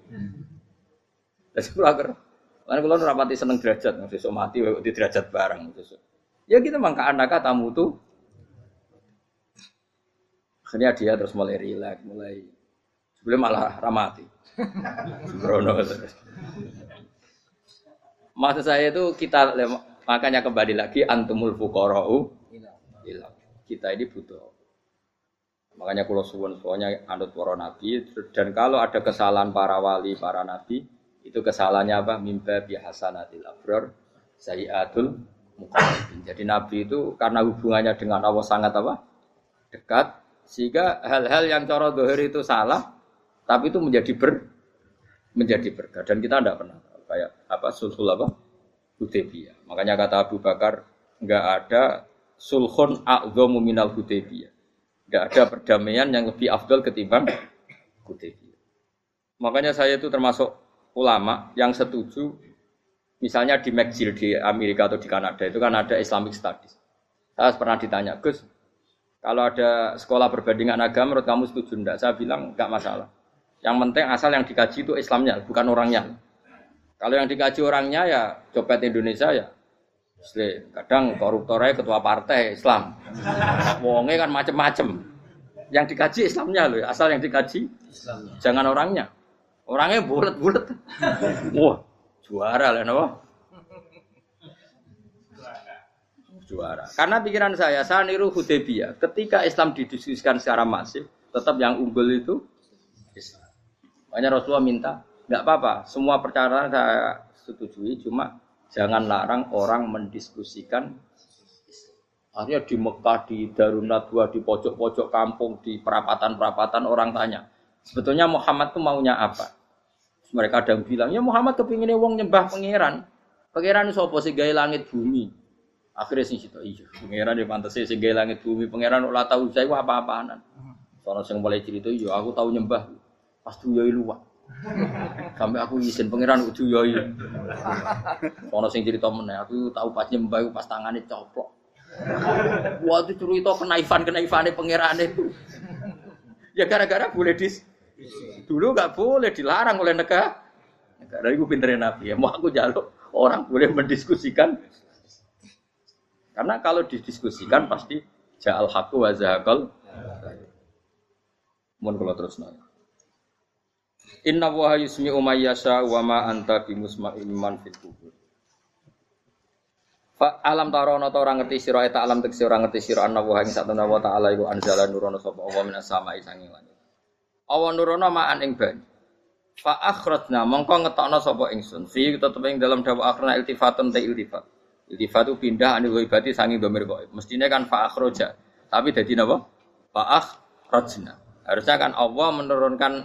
Lah kula Karena kalau rapati seneng derajat, besok mati, di derajat barang. Besok. Ya kita mangka anak tamu tuh. Akhirnya dia terus mulai rileks, mulai sebelum malah ramati. Brono Maksud saya itu kita makanya kembali lagi antumul fukorau kita ini butuh. Makanya kalau suwun suwunnya anut para nabi dan kalau ada kesalahan para wali, para nabi, itu kesalahannya apa? Mimba bihasanatil abror sayyatul muqarrabin. Jadi Nabi itu karena hubungannya dengan Allah sangat apa? Dekat sehingga hal-hal yang cara dohir itu salah tapi itu menjadi ber menjadi berkah dan kita tidak pernah kayak apa sulhul apa Hudaybiyah. Makanya kata Abu Bakar nggak ada sulhun a'dhamu minal Hudaybiyah. Nggak ada perdamaian yang lebih afdol ketimbang Hudaybiyah. Makanya saya itu termasuk ulama yang setuju misalnya di McGill di Amerika atau di Kanada itu kan ada Islamic Studies. Saya pernah ditanya, Gus, kalau ada sekolah perbandingan agama menurut kamu setuju enggak? Saya bilang enggak masalah. Yang penting asal yang dikaji itu Islamnya, bukan orangnya. Kalau yang dikaji orangnya ya copet Indonesia ya. Kadang koruptornya ketua partai Islam. Wonge kan macem-macem. Yang dikaji Islamnya loh, asal yang dikaji Islamnya. jangan orangnya. Orangnya bulat-bulat. Wah, juara lah no. Juara. Karena pikiran saya, saya niru Hudaybiyah. Ketika Islam didiskusikan secara masif, tetap yang unggul itu Islam. Makanya Rasulullah minta, nggak apa-apa, semua perkara saya setujui, cuma jangan larang orang mendiskusikan Akhirnya di Mekah, di Darunadwa, di pojok-pojok kampung, di perapatan-perapatan orang tanya, Sebetulnya Muhammad tuh maunya apa? Mereka ada yang bilang, ya Muhammad kepinginnya wong nyembah pangeran. Pangeran sopo sih gaya langit bumi. Akhirnya sih itu, iya, pangeran di pantas sih langit bumi. Pangeran ulah tahu saya apa apaanan. Soalnya saya mulai cerita, iya aku tahu nyembah. Pas tuh luwak. Sampai aku izin pangeran uju yoi. Soalnya sing cerita mana, aku tahu pas nyembah, pas tangannya coplok. Wah itu cerita kenaifan kenaifannya pangeran itu. Ya gara-gara boleh dis Dulu nggak boleh dilarang oleh negara. Negara itu pinternya Nabi ya. Mau aku jaluk orang boleh mendiskusikan. Karena kalau didiskusikan pasti ja'al haqqu wa zahaqal. Mohon kalau terus nanya. Inna wa yusmi umayyasha wa ma anta bimusma'in man fil kubur. Fa alam tarono ta ora ngerti sira eta alam tekse ora ngerti sira anna wa ing satuna wa ta'ala iku anzala nurono sapa Allah minas sama'i sanging langit. awan nurono ma'an ing banyu. Fa akhrajna mongko ngetokno sapa ingsun. Fi tetep ing dalam dawa akhrana iltifatun ta iltifat. Iltifat itu pindah anil ghaibati sangi domir ghaib. Mestine kan fa akhraja. Tapi dadi napa? Fa akhrajna. Harusnya kan Allah menurunkan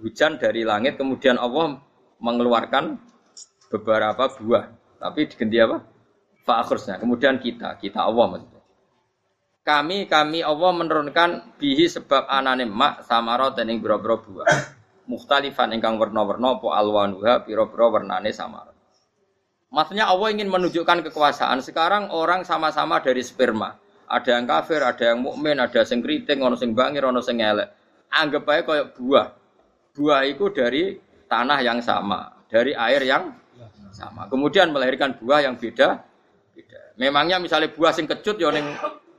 hujan dari langit kemudian Allah mengeluarkan beberapa buah. Tapi diganti apa? Fa akhrajna. Kemudian kita, kita Allah maksudnya kami kami Allah menurunkan bihi sebab anane mak samara dan ing boro buah. Mukhtalifan ingkang warna-warna apa alwanuha pira-pira warnane samara. Maksudnya Allah ingin menunjukkan kekuasaan. Sekarang orang sama-sama dari sperma. Ada yang kafir, ada yang mukmin, ada yang keriting, ono sing bangir, ono sing elek. Anggap aja kayak buah. Buah itu dari tanah yang sama, dari air yang sama. Kemudian melahirkan buah yang beda. beda. Memangnya misalnya buah sing kecut ya ning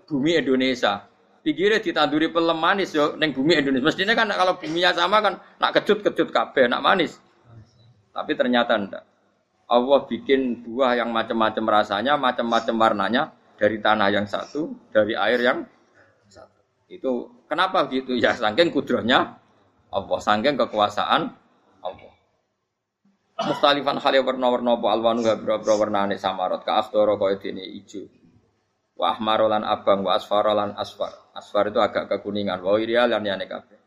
bumi Indonesia. Pikirnya ditanduri pelem manis yo ning bumi Indonesia. Mestinya kan kalau buminya sama kan nak kecut-kecut kabeh, nak manis. Tapi ternyata ndak. Allah bikin buah yang macam-macam rasanya, macam-macam warnanya dari tanah yang satu, dari air yang satu. Itu kenapa gitu? Ya saking kudrohnya Allah, saking kekuasaan Allah. Mustalifan hal yang warna-warna apa alwanu berapa warnane samarot ka aftoro kaya dene ijo. Wa ahmarolan abang wa asfarolan asfar. Asfar itu agak kekuningan. Wa irial lan yane kabeh.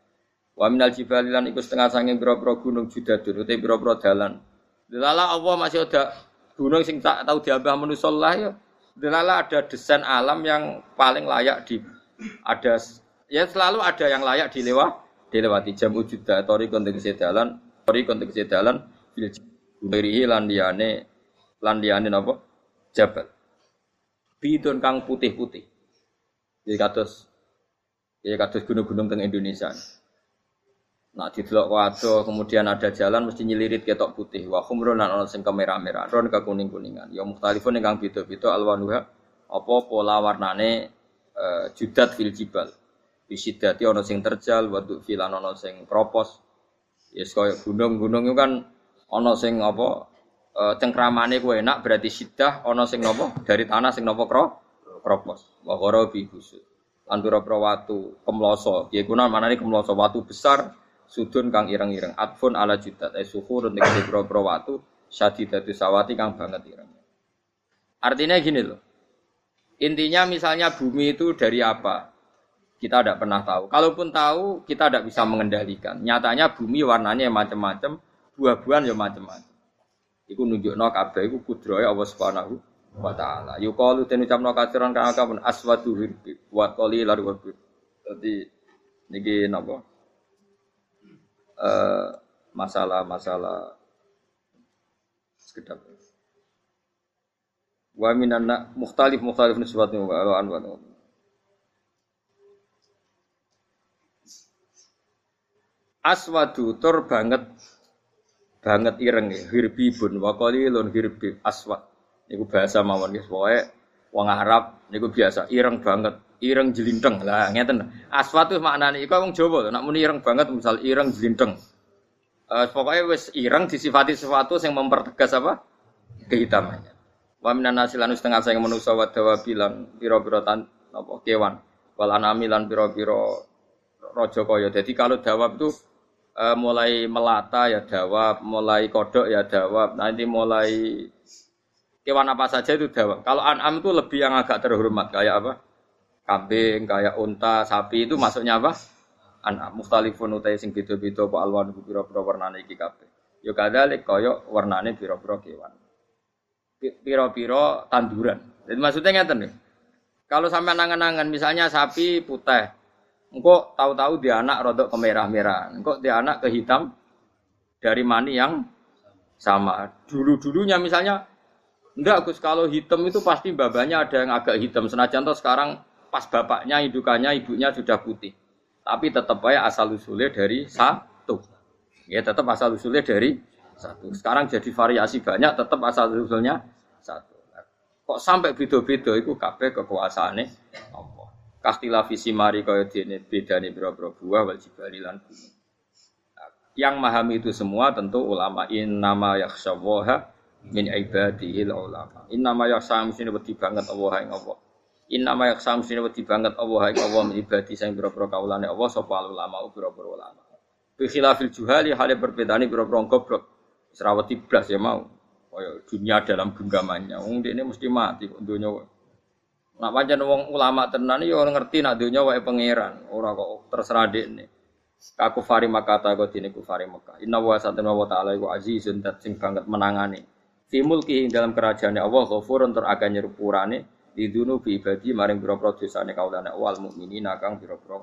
Wa minal jibali lan iku setengah sanging pira-pira gunung judadun utai pira-pira dalan Delala Allah masih ada gunung sing tak tahu diambah manusia ya. Delala ada desain alam yang paling layak di ada ya selalu ada yang layak dilewat dilewati jam wujud tori konteks dalan tori konteks dalan bil berihi landiane landiane napa jabal. Bidon kang putih-putih. Jadi kados ya kados gunung-gunung teng Indonesia. Nak didelok wado, kemudian ada jalan mesti nyelirit ketok putih. Wa khumrun lan ana sing kemerah-merah, ron ke kuning-kuningan. Ya mukhtalifun ingkang beda-beda. Alwanuha apa pola warnane uh, judat fil jibal. Bisidati ana sing terjal, wa filan ana sing kropos. Yes kaya gunung-gunung itu kan ana sing apa uh, cengkramane kuwi enak berarti sidah ana sing napa dari tanah sing napa kro kropos. Wa busud. Lan pira-pira watu kemloso. Ya kuna manane kemloso watu besar sudun kang ireng-ireng atfun ala judat eh suhur untuk di bro watu syadidatu sawati kang banget ireng artinya gini loh intinya misalnya bumi itu dari apa kita tidak pernah tahu kalaupun tahu kita tidak bisa mengendalikan nyatanya bumi warnanya macam-macam buah-buahan ya macam-macam Iku nunjukno kabeh iku kudrohe Allah Subhanahu wa taala. Yuqalu den ucapno kasiran kang akeh aswadu hirbi wa qali lar wa Dadi niki napa? Eh, masalah-masalah sekedap. Wa minan mukhtalif mukhtalif nisbatnya wa anwa. Aswadu tur banget banget ireng ya, hirbibun wa qalilun hirbi aswad. Niku bahasa mawon guys, pokoke wong Arab niku biasa ireng banget ireng jelinteng. Lah ngeten. Aswat itu maknanya iku wong Jawa nak muni ireng banget misal ireng jelinteng. Uh, pokoknya wis ireng disifati sesuatu yang mempertegas apa? Kehitamannya wa minan setengah saya manusa wa dawabilan pira-pira tan kewan. Wal anami lan pira-pira raja kalau dawab itu uh, mulai melata ya dawab mulai kodok ya dawab nanti mulai kewan apa saja itu dawab kalau anam itu lebih yang agak terhormat kayak apa kambing, kayak unta, sapi itu masuknya apa? Anak mukhtalifun utai sing beda-beda apa alwan pira-pira warnane iki kabeh. Ya kadzalik kaya warnane pira-pira kewan. Pira-pira tanduran. Jadi maksudnya ngeten nih. Kalau sampai nangan-nangan misalnya sapi putih, engkau tahu-tahu dia anak rodok kemerah-merah, engkau dia anak ke hitam dari mani yang sama. Dulu-dulunya misalnya Enggak Gus, kalau hitam itu pasti babanya ada yang agak hitam. Senajan toh sekarang pas bapaknya, indukannya, ibunya sudah putih. Tapi tetap aja asal usulnya dari satu. Ya tetap asal usulnya dari satu. Sekarang jadi variasi banyak, tetap asal usulnya satu. Kok sampai beda-beda itu kabeh kekuasaannya. Kastila visi mari kaya dene bedane pira-pira buah wal jibali lan gunung. Yang memahami itu semua tentu ulama in nama yakhsyawaha min ibadihil ulama. In nama yakhsha mesti wedi banget Allah yang Allah. Inna ma yaksam sini wedi banget Allah ing Allah ibadi sing pira-pira kaulane Allah sapa ulama pira-pira ulama. Bi khilafil juhali hale berbedane pira-pira goblok. Serawati blas ya mau. Kaya dunia dalam genggamannya. Wong ini mesti mati kok dunia. Nak pancen wong ulama tenan ya ngerti nak dunia wae pangeran, ora kok terserah dekne. Kaku fari makata kok dene kufari Mekah. Inna wa satana wa ta'ala iku azizun dat sing banget menangani. Fi mulki dalam kerajaannya Allah ghafurun tur akan nyerupurane lidunu bi ibadi maring biro-biro dosane kaulane wal mukminina kang biro-biro